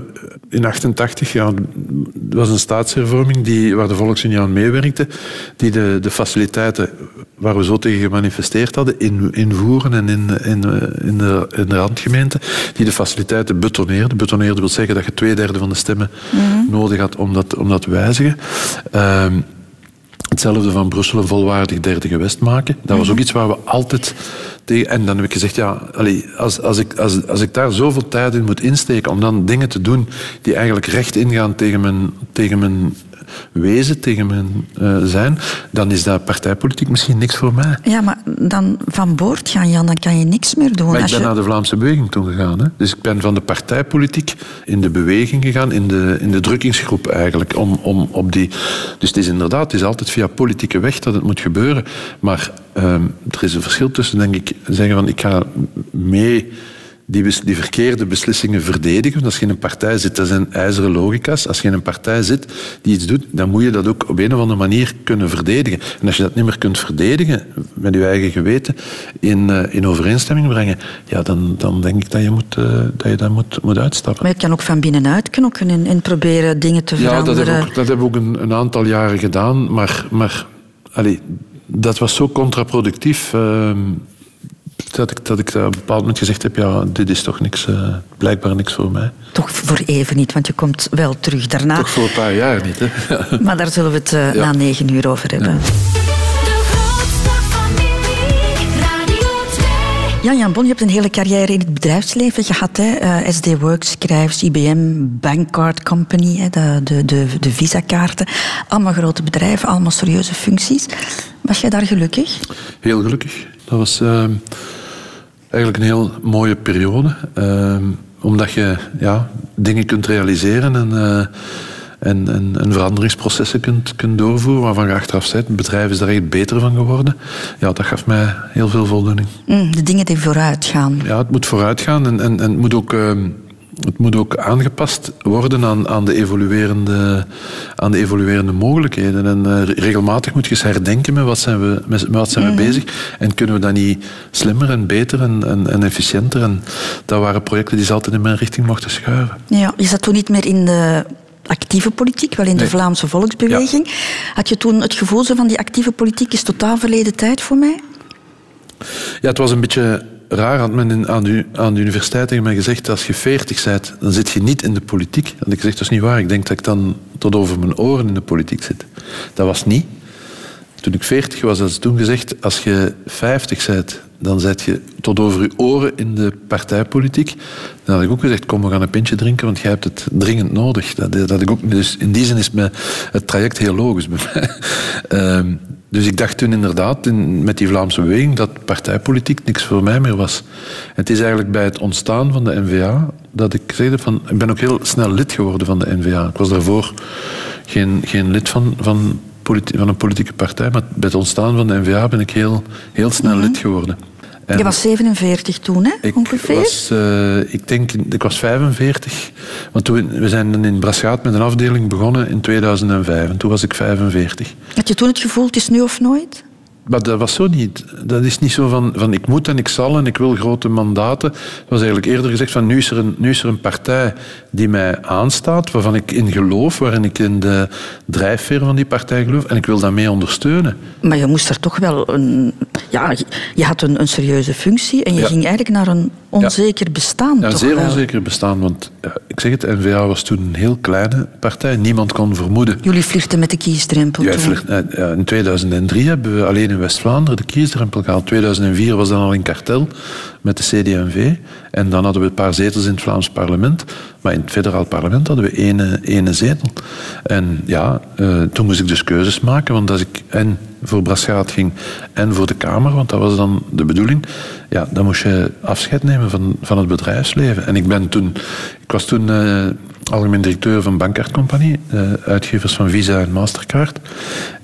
in 88. Ja, het was een staatshervorming die, waar de Volksunie aan meewerkte, die de, de faciliteiten waar we zo tegen gemanifesteerd hadden, in, invoeren en in, in, eh, in, de, in de randgemeente, die de faciliteiten betoneerde. Betoneerde wil zeggen dat je twee derde van de stemmen nodig had om dat, om dat te wijzigen. Ehm, Hetzelfde van Brussel een volwaardig derde gewest maken. Dat was ook iets waar we altijd tegen... En dan heb ik gezegd, ja, als, als, ik, als, als ik daar zoveel tijd in moet insteken om dan dingen te doen die eigenlijk recht ingaan tegen mijn, tegen mijn wezen, tegen mijn uh, zijn, dan is dat partijpolitiek misschien niks voor mij. Ja, maar dan van boord gaan, Jan, dan kan je niks meer doen. Maar ik ben je... naar de Vlaamse beweging toe gegaan. Hè? Dus ik ben van de partijpolitiek in de beweging gegaan, in de, in de drukkingsgroep eigenlijk. Om, om op die... Dus het is inderdaad, het is altijd via politieke weg dat het moet gebeuren. Maar um, er is een verschil tussen, denk ik, zeggen van ik ga mee die, die verkeerde beslissingen verdedigen. Want als je in een partij zit, dat zijn ijzeren logica's. Als je in een partij zit die iets doet, dan moet je dat ook op een of andere manier kunnen verdedigen. En als je dat niet meer kunt verdedigen, met je eigen geweten, in, uh, in overeenstemming brengen, ja, dan, dan denk ik dat je, moet, uh, dat, je dat moet, moet uitstappen. Maar je kan ook van binnenuit knokken en, en proberen dingen te Ja, veranderen. dat hebben we ook, dat hebben we ook een, een aantal jaren gedaan. Maar, maar allee, dat was zo contraproductief. Uh, dat ik, dat ik op een bepaald moment gezegd heb: ja, dit is toch niks, uh, blijkbaar niks voor mij. Toch voor even niet, want je komt wel terug daarna. Toch voor een paar jaar niet. Hè? Maar daar zullen we het uh, Ja. na negen uur over hebben. De grootste familie, Radio 2. Jan-Jan Bon, je hebt een hele carrière in het bedrijfsleven gehad. Hè? Uh, SD Works, Schrijfs, IBM, Bankcard Company, hè? De, de, de, de visa-kaarten. Allemaal grote bedrijven, allemaal serieuze functies. Was jij daar gelukkig? Heel gelukkig. Dat was uh, eigenlijk een heel mooie periode. Uh, omdat je ja, dingen kunt realiseren en... Uh, en, en, en, veranderingsprocessen kunt, kunt doorvoeren waarvan je achteraf zegt, het bedrijf is daar echt beter van geworden. Ja, dat gaf mij heel veel voldoening. Mm, de dingen die vooruit gaan. Ja, het moet vooruit gaan en, en, en het moet ook... Uh, het moet ook aangepast worden aan, aan, de, evoluerende, aan de evoluerende mogelijkheden. En uh, regelmatig moet je eens herdenken met wat zijn we, met, wat zijn we mhm. bezig. En kunnen we dat niet slimmer en beter en, en, en, efficiënter. En dat waren projecten die ze altijd in mijn richting mochten schuiven. Ja, je zat toen niet meer in de actieve politiek, wel in de Vlaamse volksbeweging. Had je toen het gevoel zo van die actieve politiek is totaal verleden tijd voor mij? Ja, het was een beetje raar. Had men aan, de, aan de universiteit tegen mij gezegd, als je veertig bent, dan zit je niet in de politiek. Had ik gezegd, dat is niet waar. Ik denk dat ik dan tot over mijn oren in de politiek zit. Dat was niet. Toen ik veertig was, had ze toen gezegd, als je vijftig bent, dan zet je tot over je oren in de partijpolitiek. Dan had ik ook gezegd, kom, we gaan een pintje drinken, want jij hebt het dringend nodig. Dat, dat ik ook, dus in die zin is me het traject heel logisch bij mij. Ehm, dus ik dacht toen inderdaad, in, met die Vlaamse beweging, dat partijpolitiek niks voor mij meer was. Het is eigenlijk bij het ontstaan van de NVA dat ik zei van... Ik ben ook heel snel lid geworden van de NVA. Ik was daarvoor geen, geen lid van, van van een politieke partij. Maar bij het ontstaan van de NVA ben ik heel, heel snel mhm. lid geworden. Je was 47 toen, hè? Ik ongeveer? Was, uh, ik denk, ik was 45. Want toen, we zijn in Braschaat met een afdeling begonnen in 2005. En toen was ik 45. Had je toen het gevoel, het is nu of nooit? Maar dat was zo niet. Dat is niet zo van, van ik moet en ik zal en ik wil grote mandaten. Het was eigenlijk eerder gezegd van nu is, er een, nu is er een partij die mij aanstaat, waarvan ik in geloof, waarin ik in de drijfveer van die partij geloof en ik wil dat mee ondersteunen. Maar je moest er toch wel een... Ja, je had een, een serieuze functie en je ging eigenlijk naar een onzeker bestaan. Ja, een zeer onzeker bestaan, want ik zeg het, N-VA was toen een heel kleine partij. Niemand kon vermoeden. Jullie flirten met de kiesdrempel ja, eh, In 2003 hebben we alleen in West-Vlaanderen de kiesdrempel gehaald. 2004 was dan al in kartel met de CD&V. En dan hadden we een paar zetels in het Vlaams parlement. Maar in het federaal parlement hadden we één, ene zetel. En ja, uh, toen moest ik dus keuzes maken. Want als ik en voor Braschaat ging en voor de Kamer, want dat was dan de bedoeling, ja, dan moest je afscheid nemen van, van het bedrijfsleven. En ik ben toen, ik was toen uh, algemeen directeur van Bankkaartcompagnie, uh, uitgevers van Visa en Mastercard.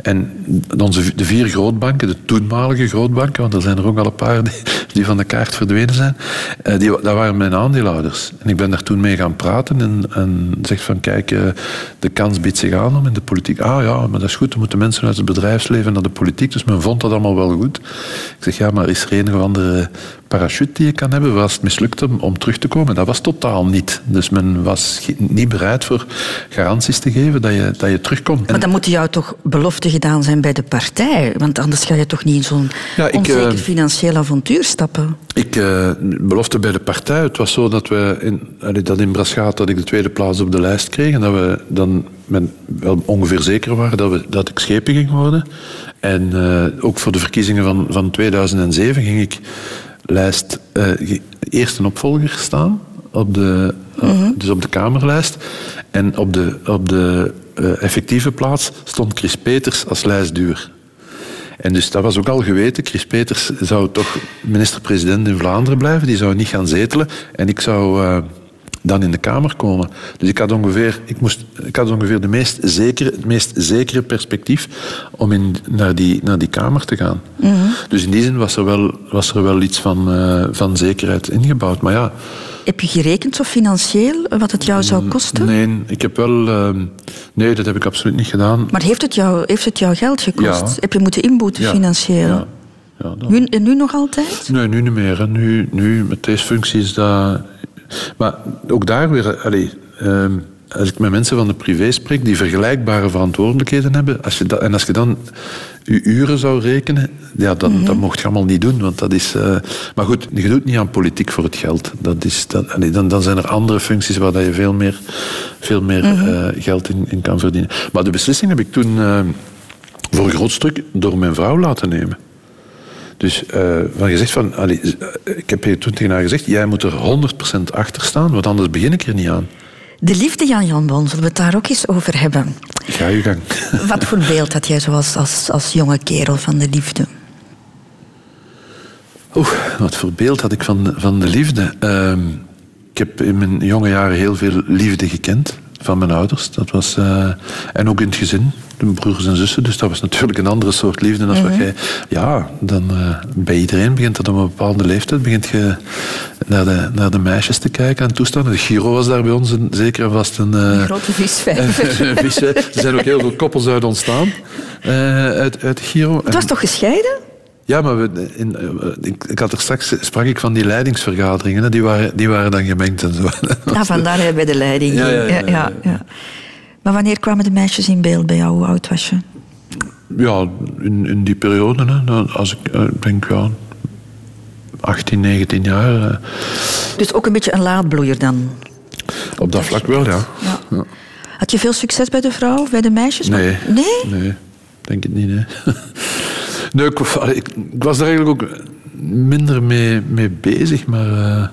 En onze, de vier grootbanken, de toenmalige grootbanken, want er zijn er ook al een paar die, die van de kaart verdwenen zijn, uh, die, dat waren mijn aandeelhouders. En ik ben daar toen mee gaan praten en, en zegt van kijk, uh, de kans biedt zich aan om in de politiek. Ah ja, maar dat is goed, dan moeten mensen uit het bedrijfsleven naar de politiek. Dus men vond dat allemaal wel goed. Ik zeg ja, maar is er een of andere parachute die je kan hebben, was het mislukt om, om terug te komen. Dat was totaal niet. Dus men was niet bereid voor garanties te geven dat je, dat je terugkomt. Maar dan moeten jou toch beloften gedaan zijn bij de partij? Want anders ga je toch niet in zo'n ja, onzeker uh, financieel avontuur stappen? Ik uh, belofte bij de partij. Het was zo dat we in, dat in Braschaat dat ik de tweede plaats op de lijst kreeg en dat we dan met, wel ongeveer zeker waren dat, we, dat ik schepen ging worden. En uh, ook voor de verkiezingen van, van 2007 ging ik lijst uh, eerst een opvolger staan, op de, uh, dus op de Kamerlijst. En op de, op de effectieve plaats stond Chris Peters als lijstduur. En dus dat was ook al geweten. Chris Peters zou toch minister-president in Vlaanderen blijven. Die zou niet gaan zetelen. En ik zou dan in de Kamer komen. Dus ik had ongeveer, ik moest, ik had ongeveer de meest zekere, het meest zekere perspectief om in, naar, die, naar die Kamer te gaan. Mhm. Dus in die zin was er wel, was er wel iets van, uh, van zekerheid ingebouwd. Maar ja... Heb je gerekend zo financieel wat het jou zou kosten? Nee, ik heb wel... Uh, nee, dat heb ik absoluut niet gedaan. Maar heeft het jou, heeft het jou geld gekost? Ja. Heb je moeten inboeten ja. financieel? Ja. Ja, nu, en nu nog altijd? Nee, nu niet meer. Nu, nu met deze functie is dat maar ook daar weer, allez, uh, als ik met mensen van de privé spreek die vergelijkbare verantwoordelijkheden hebben, als je dat, en als je dan je uren zou rekenen, ja, dan, mm dat mocht je allemaal niet doen. Want dat is, uh, maar goed, je doet niet aan politiek voor het geld. Dat is, dat, allez, dan, dan zijn er andere functies waar dat je veel meer, veel meer mm -hmm. uh, geld in, in, kan verdienen. Maar de beslissing heb ik toen uh, voor een groot stuk door mijn vrouw laten nemen. Dus uh, van gezegd van, allee, eh, ik heb je toen tegen haar gezegd, jij moet er 100% achter staan, want anders begin ik er niet aan. De liefde, Jan Jan Bon, zullen we het daar ook eens over hebben? Ga je gang. Wat voor beeld had jij zoals als, als jonge kerel van de liefde? Oeh, wat voor beeld had ik van, van de liefde? Uh, ik heb in mijn jonge jaren heel veel liefde gekend van mijn ouders. Dat was, uh, en ook in het gezin, de broers en zussen. Dus dat was natuurlijk een andere soort liefde dan mm wat jij... Ja, dan uh, bij iedereen begint dat op een bepaalde leeftijd. Begint je naar de, naar de meisjes te kijken en toestanden. De Giro was daar bij ons een, zeker en vast een... Uh, een grote visvijver. er zijn ook heel veel koppels uit ontstaan. uit, uit Giro. Het was toch gescheiden? Ja, maar we, in, ik, ik, had er straks sprak ik van die leidingsvergaderingen. Die waren, die waren dan gemengd en zo. Ja, vandaar bij de leiding. Ja, ja, ja, ja, Maar wanneer kwamen de meisjes in beeld bij jou? Hoe oud was je? Ja, in, in die periode. Hè, als ik denk, ja, 18, 19 jaar. Dus ook een beetje een laadbloeier dan? Op dat vlak wel, ja. ja. Had je veel succes bij de vrouw, bij de meisjes? Nee. Nee? Nee, denk het niet, nee. Nee, ik, ik, was daar eigenlijk ook minder mee, mee bezig, maar... Uh,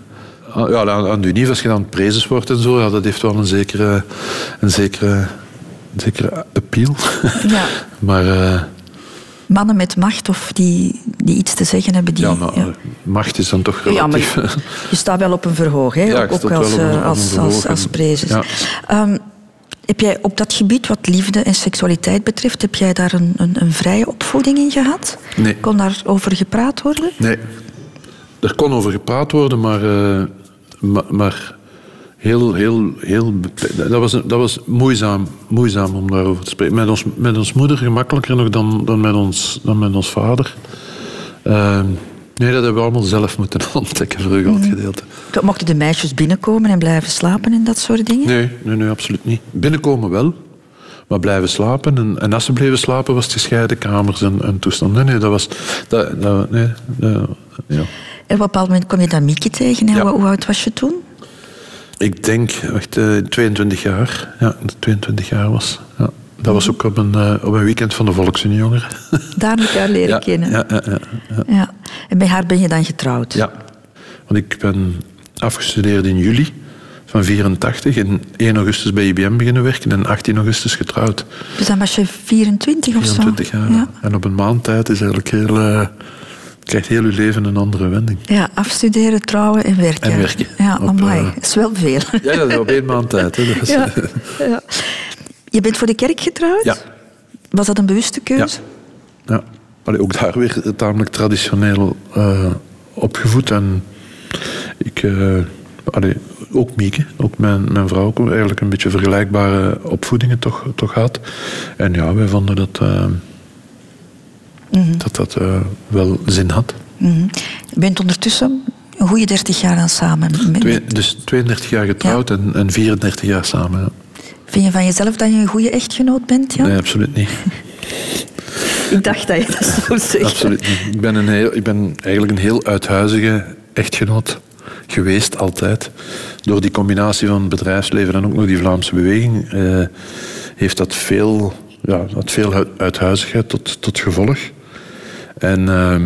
ja, aan de Unie, als je dan prezes wordt en zo, ja, dat heeft wel een zekere, een zekere, een zekere appeal. Ja. maar... Uh, Mannen met macht of die, die iets te zeggen hebben. Die, ja, maar ja. macht is dan toch relatief. Ja, je staat wel op een verhoog, hè? Ja, ook, ook als, als, als, als, prezes. Ja. Um, heb jij op dat gebied, wat liefde en seksualiteit betreft, heb jij daar een, een, een vrije opvoeding in gehad? Nee. Kon daar over gepraat worden? Nee. Er kon over gepraat worden, maar, uh, maar, maar, heel, heel, heel... Dat was, dat was moeizaam, moeizaam om daarover te spreken. Met ons, met ons moeder gemakkelijker nog dan, dan, met, ons, dan met ons vader. Uh, Nee, dat hebben we allemaal zelf moeten ontdekken voor een groot gedeelte. Mochten de meisjes binnenkomen en blijven slapen en dat soort dingen? Nee, nee, nee absoluut niet. Binnenkomen wel, maar blijven slapen. En, en als ze bleven slapen, was het gescheiden kamers en, en toestanden. Nee, nee, dat was... Dat, dat, nee, dat, ja. En op een bepaald moment kom je dan Mieke tegen. Ja. Hoe oud was je toen? Ik denk, wacht, 22 eh, jaar. Ja, 22 jaar was. Ja. Dat was ook op een, uh, op een weekend van de Volksunie-jongeren. Daar moet je haar leren ja, kennen. Ja, ja, ja, ja, En bij haar ben je dan getrouwd? Ja. Want ik ben afgestudeerd in juli van 84. En 1 augustus bij IBM beginnen werken en 18 augustus getrouwd. Dus dan was je 24 of 24 zo? 24 jaar. En op een maand tijd is eigenlijk heel... Uh, krijgt heel je leven een andere wending. Ja, afstuderen, trouwen en werken. En werken. Ja, op, amai. Dat is wel veel. Ja, dat is op één maand tijd. Hè. Dat is, ja, ja. Je bent voor de kerk getrouwd? Ja. Was dat een bewuste keuze? Ja. ja. ook daar weer tamelijk traditioneel uh, opgevoed. En ik... Uh, ook Mieke, ook mijn, mijn vrouw, eigenlijk een beetje vergelijkbare opvoedingen toch, toch had. En ja, wij vonden dat uh, mm dat, dat wel zin had. Mm -hmm. Je bent ondertussen een goede 30 jaar aan samen. Met... Twee, dus 32 jaar getrouwd ja. en, en 34 jaar samen. Ja. Vind je van jezelf dat je een goede echtgenoot bent? Ja? Nee, absoluut niet. ik dacht dat je dat zou zeggen. Absoluut niet. Ik ben, een heel, ik ben eigenlijk een heel uithuizige echtgenoot geweest, altijd. Door die combinatie van bedrijfsleven en ook nog die Vlaamse beweging eh, heeft dat veel, ja, dat veel uithuizigheid tot, tot gevolg. En... Uh,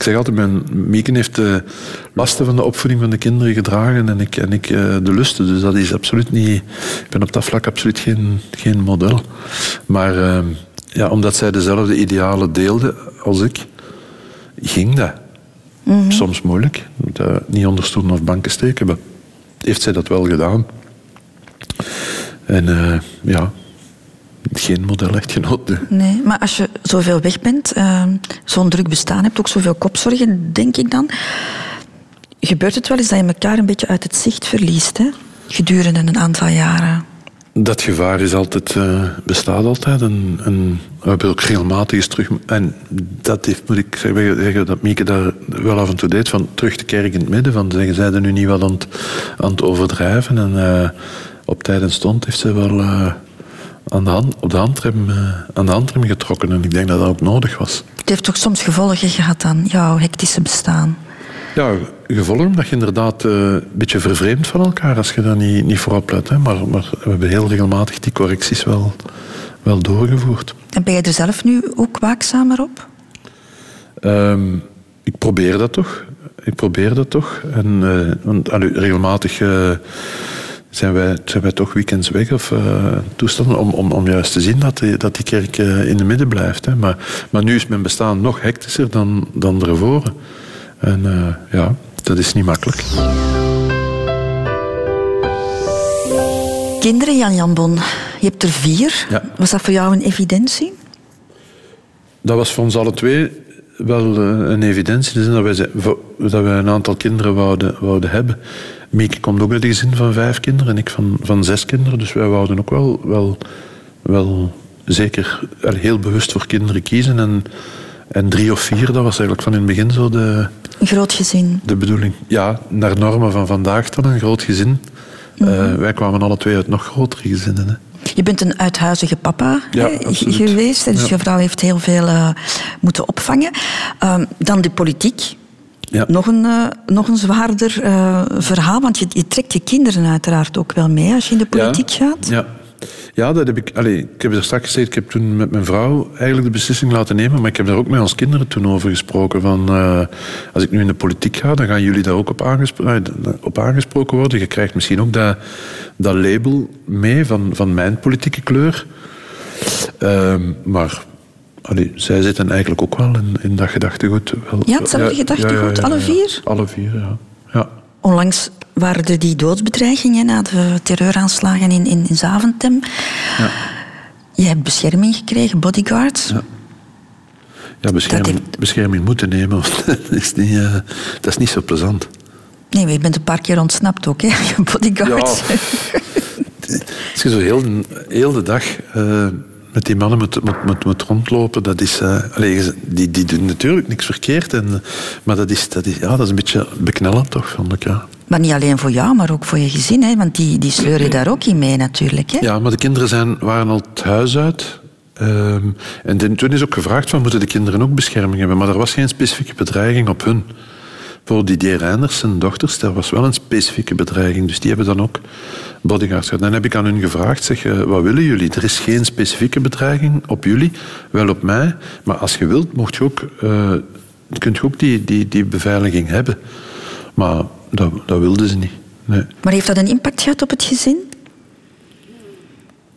ik zeg altijd, mijn Mieken heeft de lasten van de opvoeding van de kinderen gedragen en ik, en ik eh, de lusten. Dus dat is absoluut niet... Ik ben op dat vlak absoluut geen, geen model. Maar uh, ja, omdat zij dezelfde idealen deelde als ik, ging dat. Mm Soms moeilijk. niet onder stoelen of banken steken, maar heeft zij dat wel gedaan. En uh, ja, geen model echtgenoot. Nee, maar als je zoveel weg bent, uh, zo'n druk bestaan hebt, ook zoveel kopzorgen, denk ik dan. Gebeurt het wel eens dat je elkaar een beetje uit het zicht verliest, hè? gedurende een aantal jaren? Dat gevaar is altijd, uh, bestaat altijd. En, en we hebben ook regelmatig eens terug. En dat heeft, moet ik zeggen, dat Mieke daar wel af en toe deed. Van terug de kerk in het midden. Van zeggen, zij er nu niet wat aan het, aan het overdrijven. En uh, op tijd en stond heeft ze wel. Uh, aan de, hand, op de handrem, uh, aan de handrem getrokken. En ik denk dat dat ook nodig was. Het heeft toch soms gevolgen gehad aan jouw hectische bestaan? Ja, gevolgen dat je inderdaad uh, een beetje vervreemd van elkaar als je daar niet, niet voor oplet. Hè. Maar, maar we hebben heel regelmatig die correcties wel, wel doorgevoerd. En ben je er zelf nu ook waakzamer op? Ehm, ik probeer dat toch. Ik probeer dat toch. En eh, want, allee, regelmatig eh, zijn, wij, zijn wij toch weekends weg of eh, toestanden om, om, om juist te zien dat die, dat die kerk eh, in de midden blijft. Hè. Maar, maar nu is mijn bestaan nog hectischer dan, dan ervoor. En eh, ja, dat is niet makkelijk. Kinderen, Jan Jan Bon, je hebt er vier. Ja. Was dat voor jou een evidentie? Dat was voor ons alle twee wel een evidentie. Dat wij, dat wij een aantal kinderen wouden, wouden hebben. Mieke komt ook uit een gezin van vijf kinderen en ik van, van zes kinderen. Dus wij wouden ook wel, wel, wel zeker heel bewust voor kinderen kiezen. En, en drie of vier, dat was eigenlijk van in het begin zo de, Een groot gezin. de bedoeling. Ja, naar normen van vandaag dan een groot gezin. Eh, wij kwamen alle twee uit nog grotere gezinnen. Hè. Je bent een uithuizige papa Ja, geweest. Dus Ja. je vrouw heeft heel veel eh, moeten opvangen. Ehm, dan de politiek. Ja. Nog een, eh, nog een zwaarder eh, verhaal, want je, je trekt je kinderen uiteraard ook wel mee als je in de politiek gaat. Ja. Ja, dat heb ik. Allee, ik heb er straks gezegd, ik heb toen met mijn vrouw eigenlijk de beslissing laten nemen, maar ik heb daar ook met ons kinderen toen over gesproken. Van, eh, als ik nu in de politiek ga, dan gaan jullie daar ook op, aangespro- op aangesproken worden. Je krijgt misschien ook dat, dat label mee van, van mijn politieke kleur. Ehm, maar allee, zij zitten eigenlijk ook wel in, in dat gedachtegoed. Wel, Ja, hetzelfde gedachtegoed, alle vier? Alle vier, ja. ja. Onlangs waren er die doodsbedreigingen na de terreuraanslagen in, in, in Zaventem. Je hebt bescherming gekregen, bodyguards. Ja, bescherming, bescherming moeten nemen, want dat is niet, eh, dat is niet zo plezant. Nee, maar je bent een paar keer ontsnapt ook, hè? Je bodyguards. Ja. Als je zo heel, de- heel de dag eh, met die mannen moet, moet, moet, moet rondlopen, dat is... allee, je- die, die doen natuurlijk niks verkeerd, en, maar dat is, dat, is, ja, dat is een beetje beknellend toch, vond ik. Ja. Maar niet alleen voor jou, maar ook voor je gezin, hè? Want die, die sleur je daar ook in mee natuurlijk, hè? Ja, maar de kinderen zijn, waren al het huis uit. Ehm, en toen is ook gevraagd van, moeten de kinderen ook bescherming hebben? Maar er was geen specifieke bedreiging op hun. Voor Didier Reinders, zijn dochters, daar was wel een specifieke bedreiging. Dus die hebben dan ook bodyguards gehad. Dan heb ik aan hun gevraagd, zeg, eh, wat willen jullie? Er is geen specifieke bedreiging op jullie, wel op mij. Maar als je wilt, mocht je ook, eh, kunt je ook die, die, die beveiliging hebben. Maar dat, dat wilden ze niet. Nee. Maar heeft dat een impact gehad op het gezin?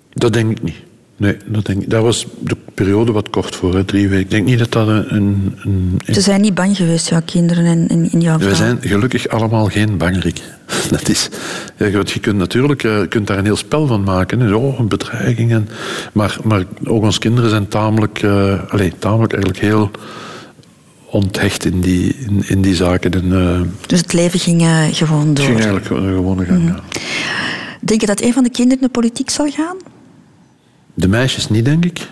Dat denk ik niet. Nee, dat denk ik. Daar was de periode wat kort voor, hè, drie weken. Ik denk niet dat dat een... een, een Ze zijn niet bang geweest, jouw kinderen en, en, en jouw vrouw. we zijn gelukkig allemaal geen bangrik. Dat is, ja, je- kunt natuurlijk eh, je kunt daar een heel spel van maken. Hè. Oh, een bedreiging. En, maar, maar ook onze kinderen zijn tamelijk, eh allez, tamelijk eigenlijk heel onthecht in die, in, in die zaken. En, eh, Dus het leven ging gewoon het door. ging eigenlijk gewoon- gewoon gaan. ja. Denk je dat een van de kinderen in de politiek zal gaan? De meisjes niet, denk ik.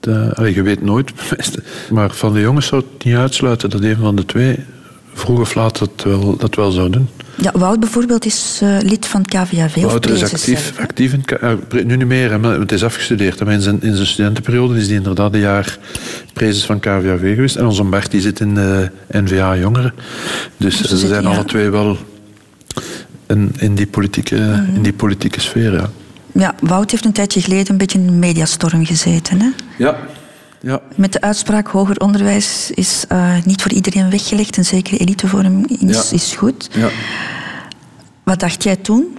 De, allee, je weet nooit. Maar van de jongens zou het niet uitsluiten dat een van de twee vroeg of laat dat wel, dat wel zou doen. Ja, Wout bijvoorbeeld is eh, lid van KVAV. of Wouter is actief, zelf, actief in, eh, nu niet meer, maar het is afgestudeerd. Maar in zijn, in zijn studentenperiode is hij inderdaad een jaar prezes van KVAV geweest. En onze Bart die zit in de NVA Jongeren. Dus, Dus ze zijn ja. alle twee wel in, in, die, politieke, in die politieke sfeer. Ja. Ja, Wout heeft een tijdje geleden een beetje in een mediastorm gezeten. Hè? Ja. ja. Met de uitspraak hoger onderwijs is eh, niet voor iedereen weggelegd. Een zekere elitevorm is, Ja. is goed. ja. Wat dacht jij toen?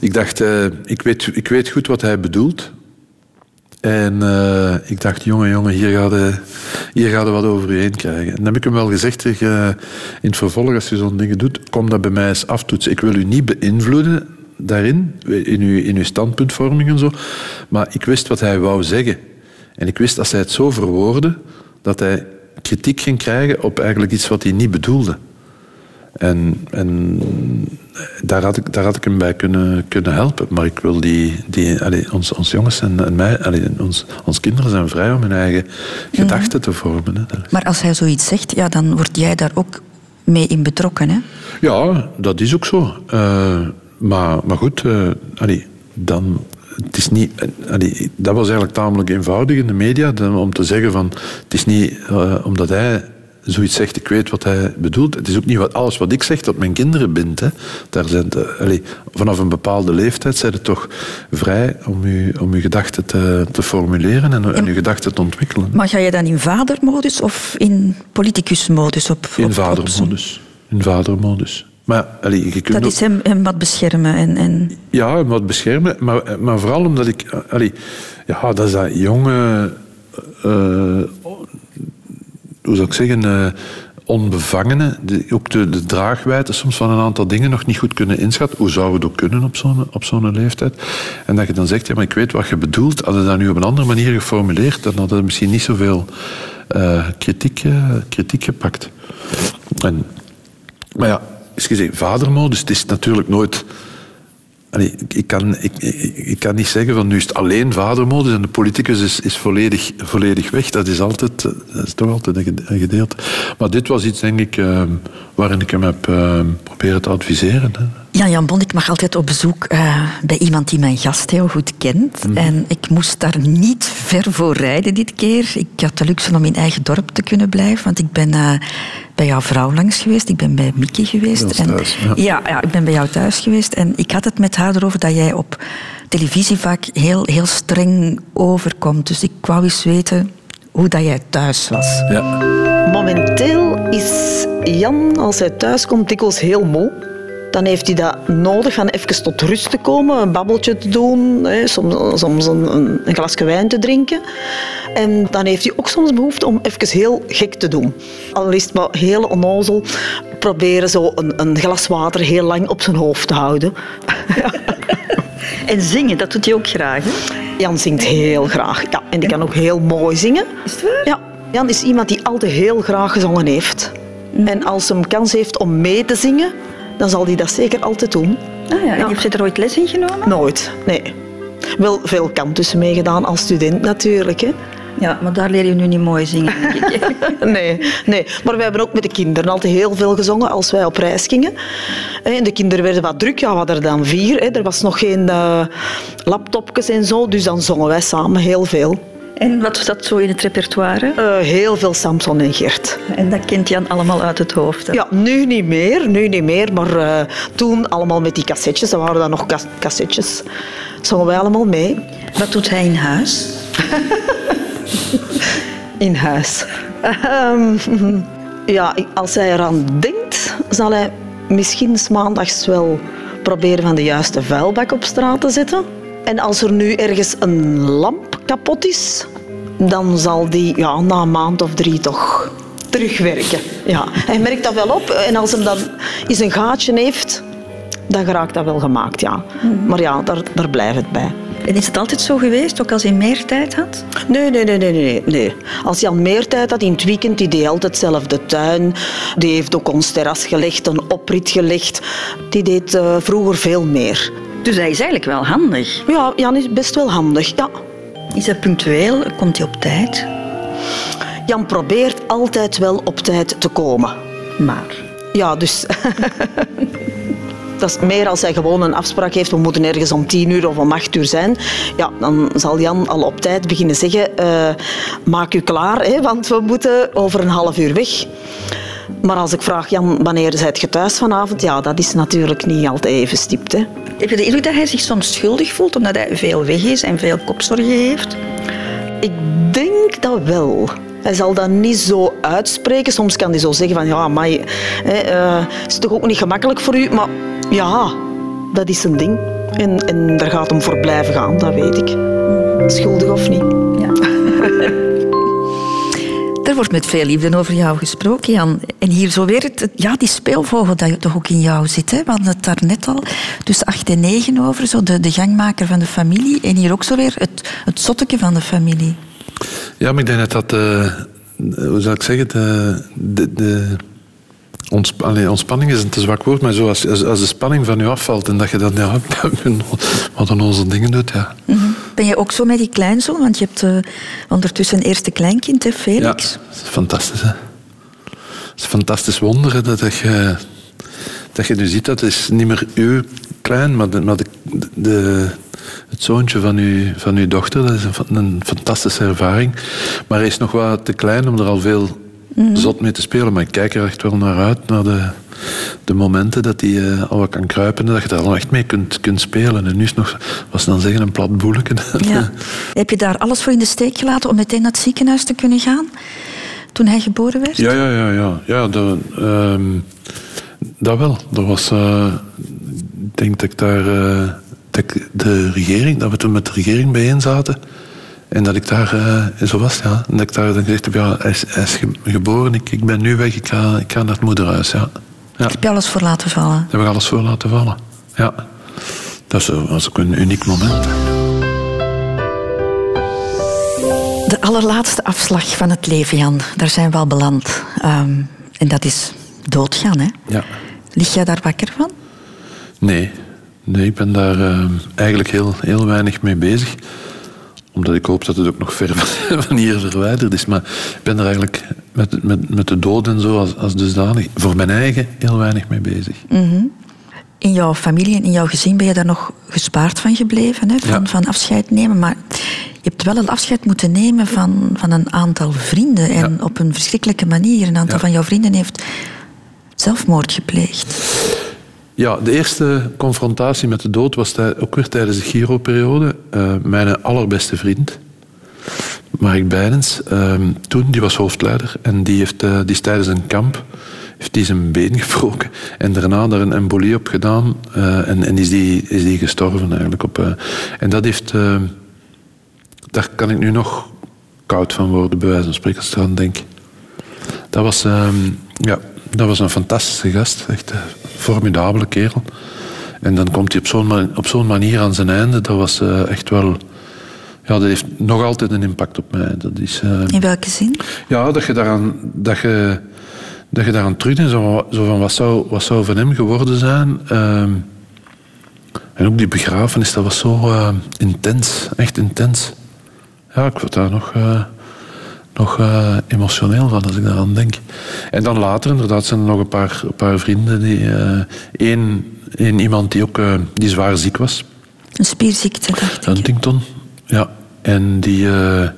Ik dacht, eh, ik, weet, ik weet goed wat hij bedoelt. En eh, ik dacht, jongen, jongen, hier gaat je hier gaat wat over je heen krijgen. En dan heb ik hem wel gezegd, zeg, eh, in het vervolg, als je zo'n dingen doet, kom dat bij mij eens aftoetsen. Ik wil u niet beïnvloeden daarin, in uw, in uw standpuntvorming en zo. Maar ik wist wat hij wou zeggen. En ik wist, als hij het zo verwoordde, dat hij kritiek ging krijgen op eigenlijk iets wat hij niet bedoelde. En, en daar, had ik, daar had ik hem bij kunnen, kunnen helpen. Maar ik wil die, die allee, ons, ons jongens en, en mij, allee, ons, ons kinderen zijn vrij om hun eigen gedachten te vormen. Hè. Maar als hij zoiets zegt, ja, dan word jij daar ook mee in betrokken. Hè? Ja, dat is ook zo. Eh, maar, maar goed, eh, allee, dan, het is niet, allee, dat was eigenlijk tamelijk eenvoudig in de media om te zeggen van het is niet eh, omdat hij zoiets zegt, ik weet wat hij bedoelt. Het is ook niet wat, alles wat ik zeg dat mijn kinderen bindt. Hè. Daar zijn de, vanaf een bepaalde leeftijd zijn het toch vrij om je, om uw gedachten te, te formuleren en, en uw gedachten te ontwikkelen. Maar ga je dan in vadermodus of in politicusmodus op? In op- op- vadermodus. In vadermodus. Maar je kunt Dat ook- is hem, hem wat beschermen en... en Ja, wat beschermen. Maar, maar vooral omdat ik... Allee, ja, dat is dat jonge... eh, hoe zou ik zeggen... eh, onbevangene, die ook de, de draagwijdte soms van een aantal dingen nog niet goed kunnen inschatten. Hoe zou het ook kunnen op zo'n, op zo'n leeftijd? En dat je dan zegt, ja, maar ik weet wat je bedoelt. Had je dat nu op een andere manier geformuleerd, dan had het misschien niet zoveel eh, kritiek, kritiek gepakt. En, maar ja, is gezegd, vadermodus, het is natuurlijk nooit... Allee, ik, kan, ik, ik, ik kan niet zeggen van nu is het alleen vadermodus en de politicus is, is volledig, volledig weg. Dat is, altijd, eh, dat is toch altijd een gede- een gedeelte. Maar dit was iets, denk ik, eh, waarin ik hem heb eh, proberen te adviseren. Hè. Jan-Jan Bon, ik mag altijd op bezoek eh, bij iemand die mijn gast heel goed kent. Mhm. En ik moest daar niet ver voor rijden dit keer. Ik had de luxe om in eigen dorp te kunnen blijven, want ik ben eh, bij jouw vrouw langs geweest. Ik ben bij Mickey geweest. Thuis, ja. ja, ja, ik ben bij jou thuis geweest. En ik had het met haar erover dat jij op televisie vaak heel, heel streng overkomt. Dus ik wou eens weten hoe dat jij thuis was. Ja. Momenteel is Jan, als hij thuis komt, dikwijls heel moe. Dan heeft hij dat nodig van even tot rust te komen, een babbeltje te doen, hè, soms, soms een, een, een glasje wijn te drinken. En dan heeft hij ook soms behoefte om even heel gek te doen. Al is het maar heel onnozel, proberen zo een, een glas water heel lang op zijn hoofd te houden. En zingen, dat doet hij ook graag. Hè? Jan zingt heel graag. Ja, en die kan ook heel mooi zingen. Is het waar? Ja, Jan is iemand die altijd heel graag gezongen heeft. En als hij kans heeft om mee te zingen, dan zal hij dat zeker altijd doen. Ah ja, en heeft hij er ooit les in genomen? Nooit, nee. Wel veel kantussen meegedaan als student natuurlijk. Hè. Ja, maar daar leer je nu niet mooi zingen. Nee, nee, maar wij hebben ook met de kinderen altijd heel veel gezongen als wij op reis gingen. En de kinderen werden wat druk, ja, we hadden er dan vier. Hè. Er was nog geen eh, laptopjes en zo, dus dan zongen wij samen heel veel. En wat zat zo in het repertoire? Eh, heel veel Samson en Gert. En dat kent Jan allemaal uit het hoofd. hè? Ja, nu niet meer, nu niet meer, maar eh, toen allemaal met die cassettes, dat waren dan nog cas- cassettes, zongen wij allemaal mee Wat doet hij in huis? in huis. Ehm, ja, als hij eraan denkt, zal hij misschien maandags wel proberen van de juiste vuilbak op straat te zetten. En als er nu ergens een lamp kapot is, dan zal die ja, na een maand of drie toch terugwerken. Ja, hij merkt dat wel op. En als hem dan eens een gaatje heeft, dan geraakt dat wel gemaakt, ja. Maar ja, daar, daar blijft het bij. En is het altijd zo geweest, ook als hij meer tijd had? Nee, nee, nee, nee, nee, nee. Als Jan meer tijd had in het weekend, die deed altijd zelf de tuin. Die heeft ook ons terras gelegd, een oprit gelegd. Die deed eh, vroeger veel meer. Dus hij is eigenlijk wel handig. Ja, Jan is best wel handig, ja. Is hij punctueel? Komt hij op tijd? Jan probeert altijd wel op tijd te komen. Maar... Ja, dus... Dat is meer als hij gewoon een afspraak heeft, we moeten ergens om tien uur of om acht uur zijn. Ja, dan zal Jan al op tijd beginnen zeggen, eh, maak u klaar, hè, want we moeten over een half uur weg. Maar als ik vraag, Jan, wanneer zijt je thuis vanavond? Ja, dat is natuurlijk niet altijd even stipt. Hè. Heb je de indruk dat hij zich soms schuldig voelt omdat hij veel weg is en veel kopzorgen heeft? Ik denk dat wel. Hij zal dat niet zo uitspreken. Soms kan hij zo zeggen van, ja, maar het is toch ook niet gemakkelijk voor u. Maar ja, dat is een ding. En, en daar gaat hem voor blijven gaan, dat weet ik. Schuldig of niet. Er wordt met veel liefde over jou gesproken, Jan. En hier zo weer het, ja, die speelvogel dat toch ook in jou zit. Hè? We hadden het daar net al tussen acht en negen over, zo de, de gangmaker van de familie. En hier ook zo weer het, het zotteke van de familie. Ja, maar ik denk dat dat, eh, hoe zou ik zeggen, de, de ontsp allee, ontspanning is een te zwak woord, maar zo als, als, als de spanning van je afvalt en dat je dan, ja, wat dan onze dingen doet, ja. Ben je ook zo met die kleinzoon? Want je hebt eh, ondertussen een eerste kleinkind, hè, Ja, Felix? dat is fantastisch, hè. Het is een fantastisch wonder, hè, dat, dat, je, dat je nu ziet, dat is niet meer uw klein, maar, de, maar de, de, het zoontje van uw, van uw dochter. Dat is een, een fantastische ervaring. Maar hij is nog wat te klein om er al veel zot mee te spelen. Maar ik kijk er echt wel naar uit, naar de, de momenten dat hij eh, al wat kan kruipen en dat je daar al echt mee kunt, kunt spelen. En nu is nog, was dan zeggen, een plat boeletje. Ja. Heb je daar alles voor in de steek gelaten om meteen naar het ziekenhuis te kunnen gaan? Toen hij geboren werd? Ja, ja, ja. ja. ja dat, ehm, dat wel. Dat was... eh, ik denk dat ik daar... eh, dat ik de regering, dat we toen met de regering bijeen zaten. En dat ik daar, eh, zo was ja. En dat ik daar dan gezegd heb, ja, hij is, hij is ge- geboren, ik, ik ben nu weg, ik ga, ik ga naar het moederhuis, ja. ja. Heb je alles voor laten vallen? Daar heb ik alles voor laten vallen. Ja. Dat was ook een uniek moment. De allerlaatste afslag van het leven, Jan. Daar zijn we al beland. Ehm, en dat is doodgaan, hè? Ja. Lig jij daar wakker van? Nee, nee ik ben daar eh, eigenlijk heel, heel weinig mee bezig. Omdat ik hoop dat het ook nog ver van- hier verwijderd is. Maar ik ben er eigenlijk met, met, met de dood en zo als, als dusdanig voor mijn eigen heel weinig mee bezig. In jouw familie en in jouw gezin ben je daar nog gespaard van gebleven, hè? Van, Ja. van afscheid nemen. Maar je hebt wel een afscheid moeten nemen van, van een aantal vrienden. En Ja. op een verschrikkelijke manier. Een aantal Ja. van jouw vrienden heeft zelfmoord gepleegd. Ja, de eerste confrontatie met de dood was ook weer tijdens de Giro-periode. Eh, mijn allerbeste vriend, Mark Beidens, ehm, toen, die was hoofdleider. En die, heeft, eh, die is tijdens een kamp heeft die zijn been gebroken. En daarna daar een embolie op gedaan. eh, en en is, die, is die gestorven eigenlijk. Op, en dat heeft... daar kan ik nu nog koud van worden, bij wijze van spreken, als ik denk. Dat was, ehm, ja, dat was een fantastische gast. Echt een formidabele kerel. En dan komt hij op zo'n ma- op zo'n manier aan zijn einde. Dat was eh, echt wel... Ja, dat heeft nog altijd een impact op mij. Dat is... eh, In welke zin? ja, dat je daaraan, dat je, dat je daaraan terugdenkt. Zo, zo van, wat zou, wat zou van hem geworden zijn? Ehm, en ook die begrafenis, dat was zo eh, intens. Echt intens. Ja, ik word daar nog, nog eh, emotioneel van als ik daaraan denk. En dan later inderdaad zijn er nog een paar, een paar vrienden. Die, eh, één, één iemand die ook eh, die zwaar ziek was. Een spierziekte, dacht ik. Huntington. Ja. En die, eh,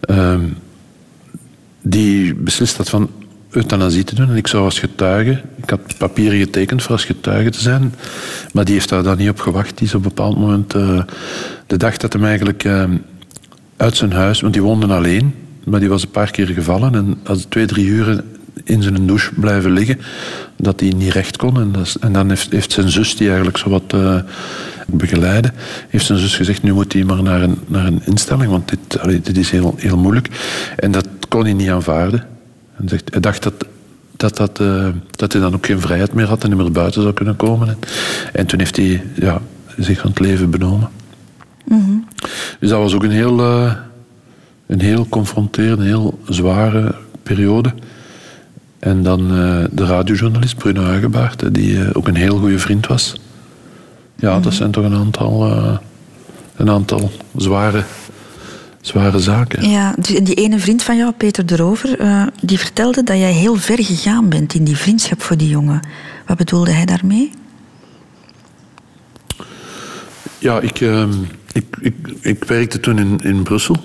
ehm, die beslist had van euthanasie te doen. En ik zou als getuige, ik had papieren getekend voor als getuige te zijn, maar die heeft daar dan niet op gewacht. Die is op een bepaald moment, de dag dat hem eigenlijk eh, uit zijn huis, want die woonde alleen, maar die was een paar keer gevallen en als twee, drie uren in zijn douche blijven liggen, dat hij niet recht kon. En, dat is- en dan heeft, heeft zijn zus, die eigenlijk zo wat eh begeleidde, heeft zijn zus gezegd, nu moet hij maar naar een, naar een instelling, want dit, allee, dit is heel, heel moeilijk. En dat kon hij niet aanvaarden. En zegt, hij dacht dat, dat, dat, eh, dat hij dan ook geen vrijheid meer had en niet meer buiten zou kunnen komen. En, en toen heeft hij ja, zich van het leven benomen. Dus dat was ook een heel, eh, een heel confronterende, heel zware periode. En dan eh, de radiojournalist Bruno Huigebaard, die eh, ook een heel goede vriend was. Ja, dat zijn toch een aantal, eh, een aantal zware, zware zaken. Ja, die, die ene vriend van jou, Peter de Rover, die vertelde dat jij heel ver gegaan bent in die vriendschap voor die jongen. Wat bedoelde hij daarmee? Ja, ik, ehm, ik, ik, ik werkte toen in, in Brussel.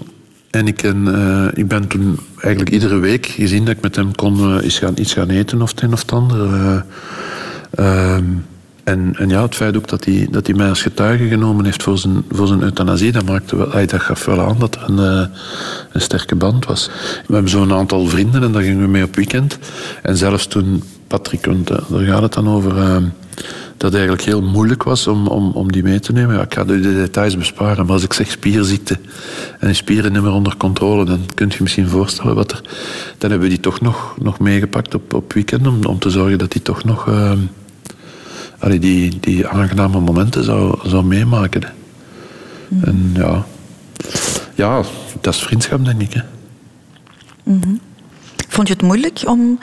En ik, ken, eh, ik ben toen eigenlijk iedere week gezien dat ik met hem kon eh, eens gaan, iets gaan eten of het een of het ander. eh. Ehm, en, en ja, het feit ook dat hij, dat hij mij als getuige genomen heeft voor zijn, voor zijn euthanasie, dat, maakte wel, ay, dat gaf wel aan dat er een, een sterke band was. We hebben zo'n aantal vrienden en daar gingen we mee op weekend. En zelfs toen Patrick, want daar gaat het dan over, ehm, dat het eigenlijk heel moeilijk was om, om, om die mee te nemen. Ja, ik ga de, de details besparen, maar als ik zeg spierziekte en spieren niet meer onder controle, dan kunt je misschien voorstellen wat er... Dan hebben we die toch nog, nog meegepakt op, op weekend om, om te zorgen dat die toch nog... allee, die, die aangename momenten zou, zou meemaken. hè. En ja... Ja, dat is vriendschap, denk ik. Hè. Vond je het moeilijk om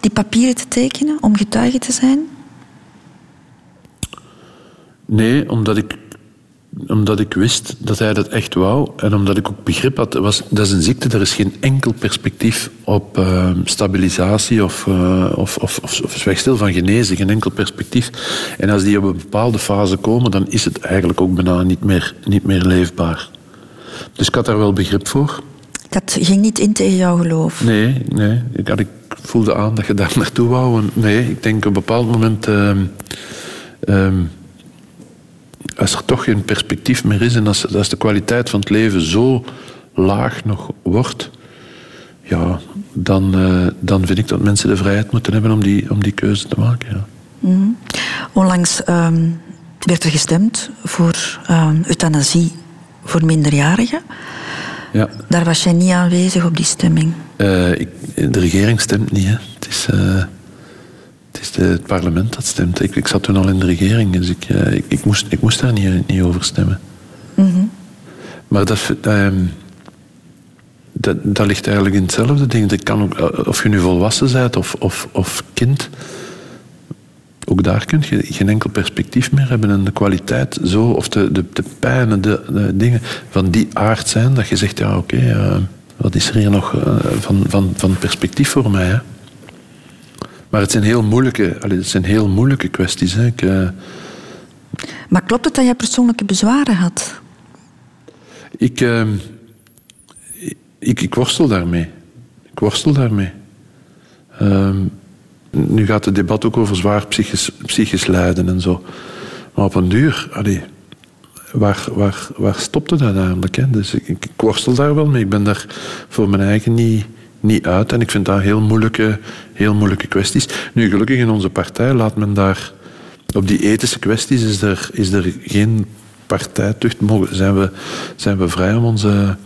die papieren te tekenen, om getuige te zijn? Nee, omdat ik, omdat ik wist dat hij dat echt wou. En omdat ik ook begrip had, was, dat is een ziekte, er is geen enkel perspectief op eh, stabilisatie of, eh, of, of, of, of wegstel van genezen. Geen enkel perspectief. En als die op een bepaalde fase komen, dan is het eigenlijk ook bijna niet meer, niet meer leefbaar. Dus ik had daar wel begrip voor. Dat ging niet in tegen jouw geloof? Nee, nee. Ik, had, ik voelde aan dat je daar naartoe wou. En nee, ik denk op een bepaald moment... ehm, ehm, als er toch geen perspectief meer is en als, als de kwaliteit van het leven zo laag nog wordt, ja, dan, eh, dan vind ik dat mensen de vrijheid moeten hebben om die, om die keuze te maken. Ja. Mhm. Onlangs ehm, werd er gestemd voor ehm, euthanasie voor minderjarigen. Ja. Daar was jij niet aanwezig op die stemming. Eh, ik, de regering stemt niet. Hè. Het is, eh, het, is de, het parlement dat stemt. Ik, ik zat toen al in de regering, dus ik, eh, ik, ik, moest, ik moest daar niet, niet over stemmen. Mhm. Maar dat, ehm, dat, dat ligt eigenlijk in hetzelfde ding. Dat kan ook, eh, of je nu volwassen bent of, of, of kind, ook daar kun je geen enkel perspectief meer hebben. En de kwaliteit zo, of de, de, de pijn en de, de dingen van die aard zijn, dat je zegt, ja oké, eh, wat is er hier nog van, van, van perspectief voor mij? Hè? Maar het zijn heel moeilijke, allee, het zijn heel moeilijke kwesties. Hè. Ik, eh, Maar klopt het dat jij persoonlijke bezwaren had? Ik, ehm, ik, ik worstel daarmee. Ik worstel daarmee. Ehm, nu gaat het debat ook over zwaar psychisch, psychisch lijden en zo. Maar op een duur, allee, waar, waar, waar stopte dat eigenlijk? Hè? Dus ik, ik worstel daar wel mee. Ik ben daar voor mijn eigen niet, niet uit. En ik vind dat heel moeilijke, heel moeilijke kwesties. Nu, gelukkig in onze partij laat men daar... Op die ethische kwesties is er, is er geen partijtucht. Mogen, zijn, we, zijn we vrij om, onze,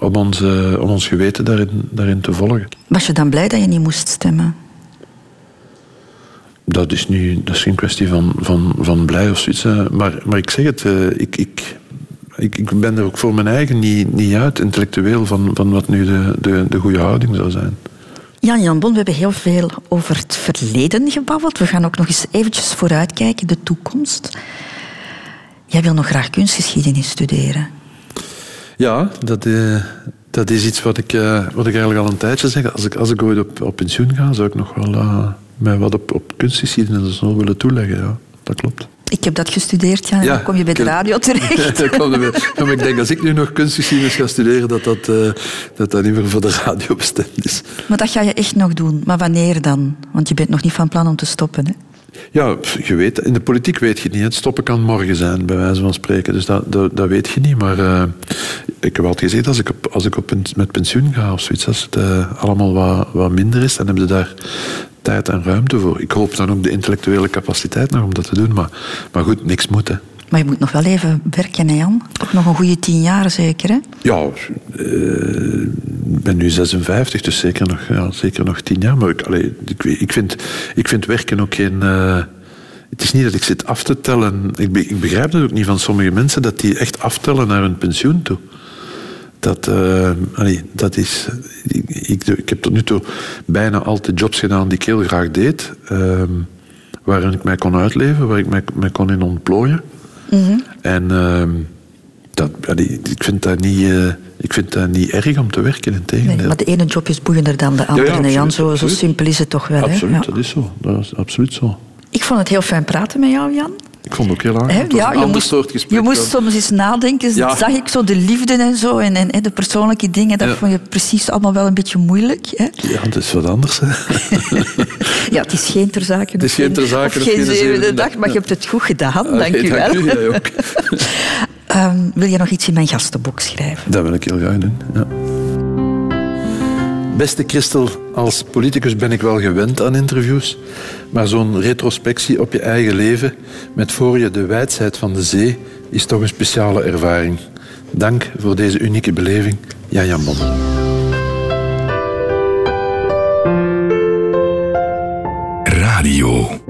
om, onze, om ons geweten daarin, daarin te volgen. Was je dan blij dat je niet moest stemmen? Dat is, nu, dat is geen kwestie van, van, van blij of zoiets. hè. Maar, maar ik zeg het, eh, ik, ik, ik, ik ben er ook voor mijn eigen niet, niet uit, intellectueel, van, van wat nu de, de, de goede houding zou zijn. Jan Jan Bon, we hebben heel veel over het verleden gebabbeld. We gaan ook nog eens eventjes vooruitkijken, de toekomst. Jij wil nog graag kunstgeschiedenis studeren. Ja, dat, eh, dat is iets wat ik, eh, wat ik eigenlijk al een tijdje zeg. Als ik, als ik ooit op, op pensioen ga, zou ik nog wel eh, mij wat op, op kunstgeschiedenis zo willen toeleggen. Ja, dat klopt. Ik heb dat gestudeerd, Ja, dan kom je bij de radio terecht. Komt er. Ja, maar ik denk als ik nu nog kunstgeschiedenis ga studeren, dat dat, eh, dat, dat niet meer voor de radio bestemd is. Maar dat ga je echt nog doen. Maar wanneer dan? Want je bent nog niet van plan om te stoppen. Hè? Ja, je weet, in de politiek weet je het niet. Het stoppen kan morgen zijn, bij wijze van spreken. Dus dat, dat, dat weet je niet. Maar eh, ik heb altijd gezegd, als ik, op, als ik op, met pensioen ga of zoiets, als het eh, allemaal wat, wat minder is, dan hebben ze daar tijd en ruimte voor. Ik hoop dan ook de intellectuele capaciteit nog om dat te doen. Maar, maar goed, niks moet. Hè. Maar je moet nog wel even werken, hè, Jan? Ook nog een goede tien jaar zeker, hè? Ja, eh, ik ben nu 56, dus zeker nog, ja, zeker nog tien jaar. Maar ik, allee, ik, ik, vind, ik vind werken ook geen... eh, het is niet dat ik zit af te tellen. Ik, be- ik begrijp dat ook niet van sommige mensen, dat die echt aftellen naar hun pensioen toe. Dat, eh, allee, dat is... Ik, ik, ik heb tot nu toe bijna altijd jobs gedaan die ik heel graag deed. ehm, waarin ik mij kon uitleven, waar ik mij, mij kon in ontplooien. En ehm, dat, allee, ik, vind dat niet, eh, ik vind dat niet erg om te werken, in tegendeel. Nee, maar de ene job is boeiender dan de andere, hè, absoluut, Jan. Zo, zo simpel is het toch wel, hè? Absoluut, Ja. dat is zo. Dat is absoluut zo. Ik vond het heel fijn praten met jou, Jan. Ik vond het ook heel was ja, je ander moest, soort je moest soms eens nadenken. Ja. Zag ik zo de liefde en zo en, en, en de persoonlijke dingen. Dat Ja. vond je precies allemaal wel een beetje moeilijk. Hè? Ja, dat is wat anders. Hè. Ja, het is geen ter zake. Het is geen ter zake geen geen zevende dag, maar je hebt het goed gedaan. Oké, dank u wel. dank u, jij ook. Ehm, wil je nog iets in mijn gastenboek schrijven? Dat wil ik heel graag doen. Ja. Beste Christel, als politicus ben ik wel gewend aan interviews, maar zo'n retrospectie op je eigen leven met voor je de wijdheid van de zee is toch een speciale ervaring. Dank voor deze unieke beleving, Jan Bon. Radio.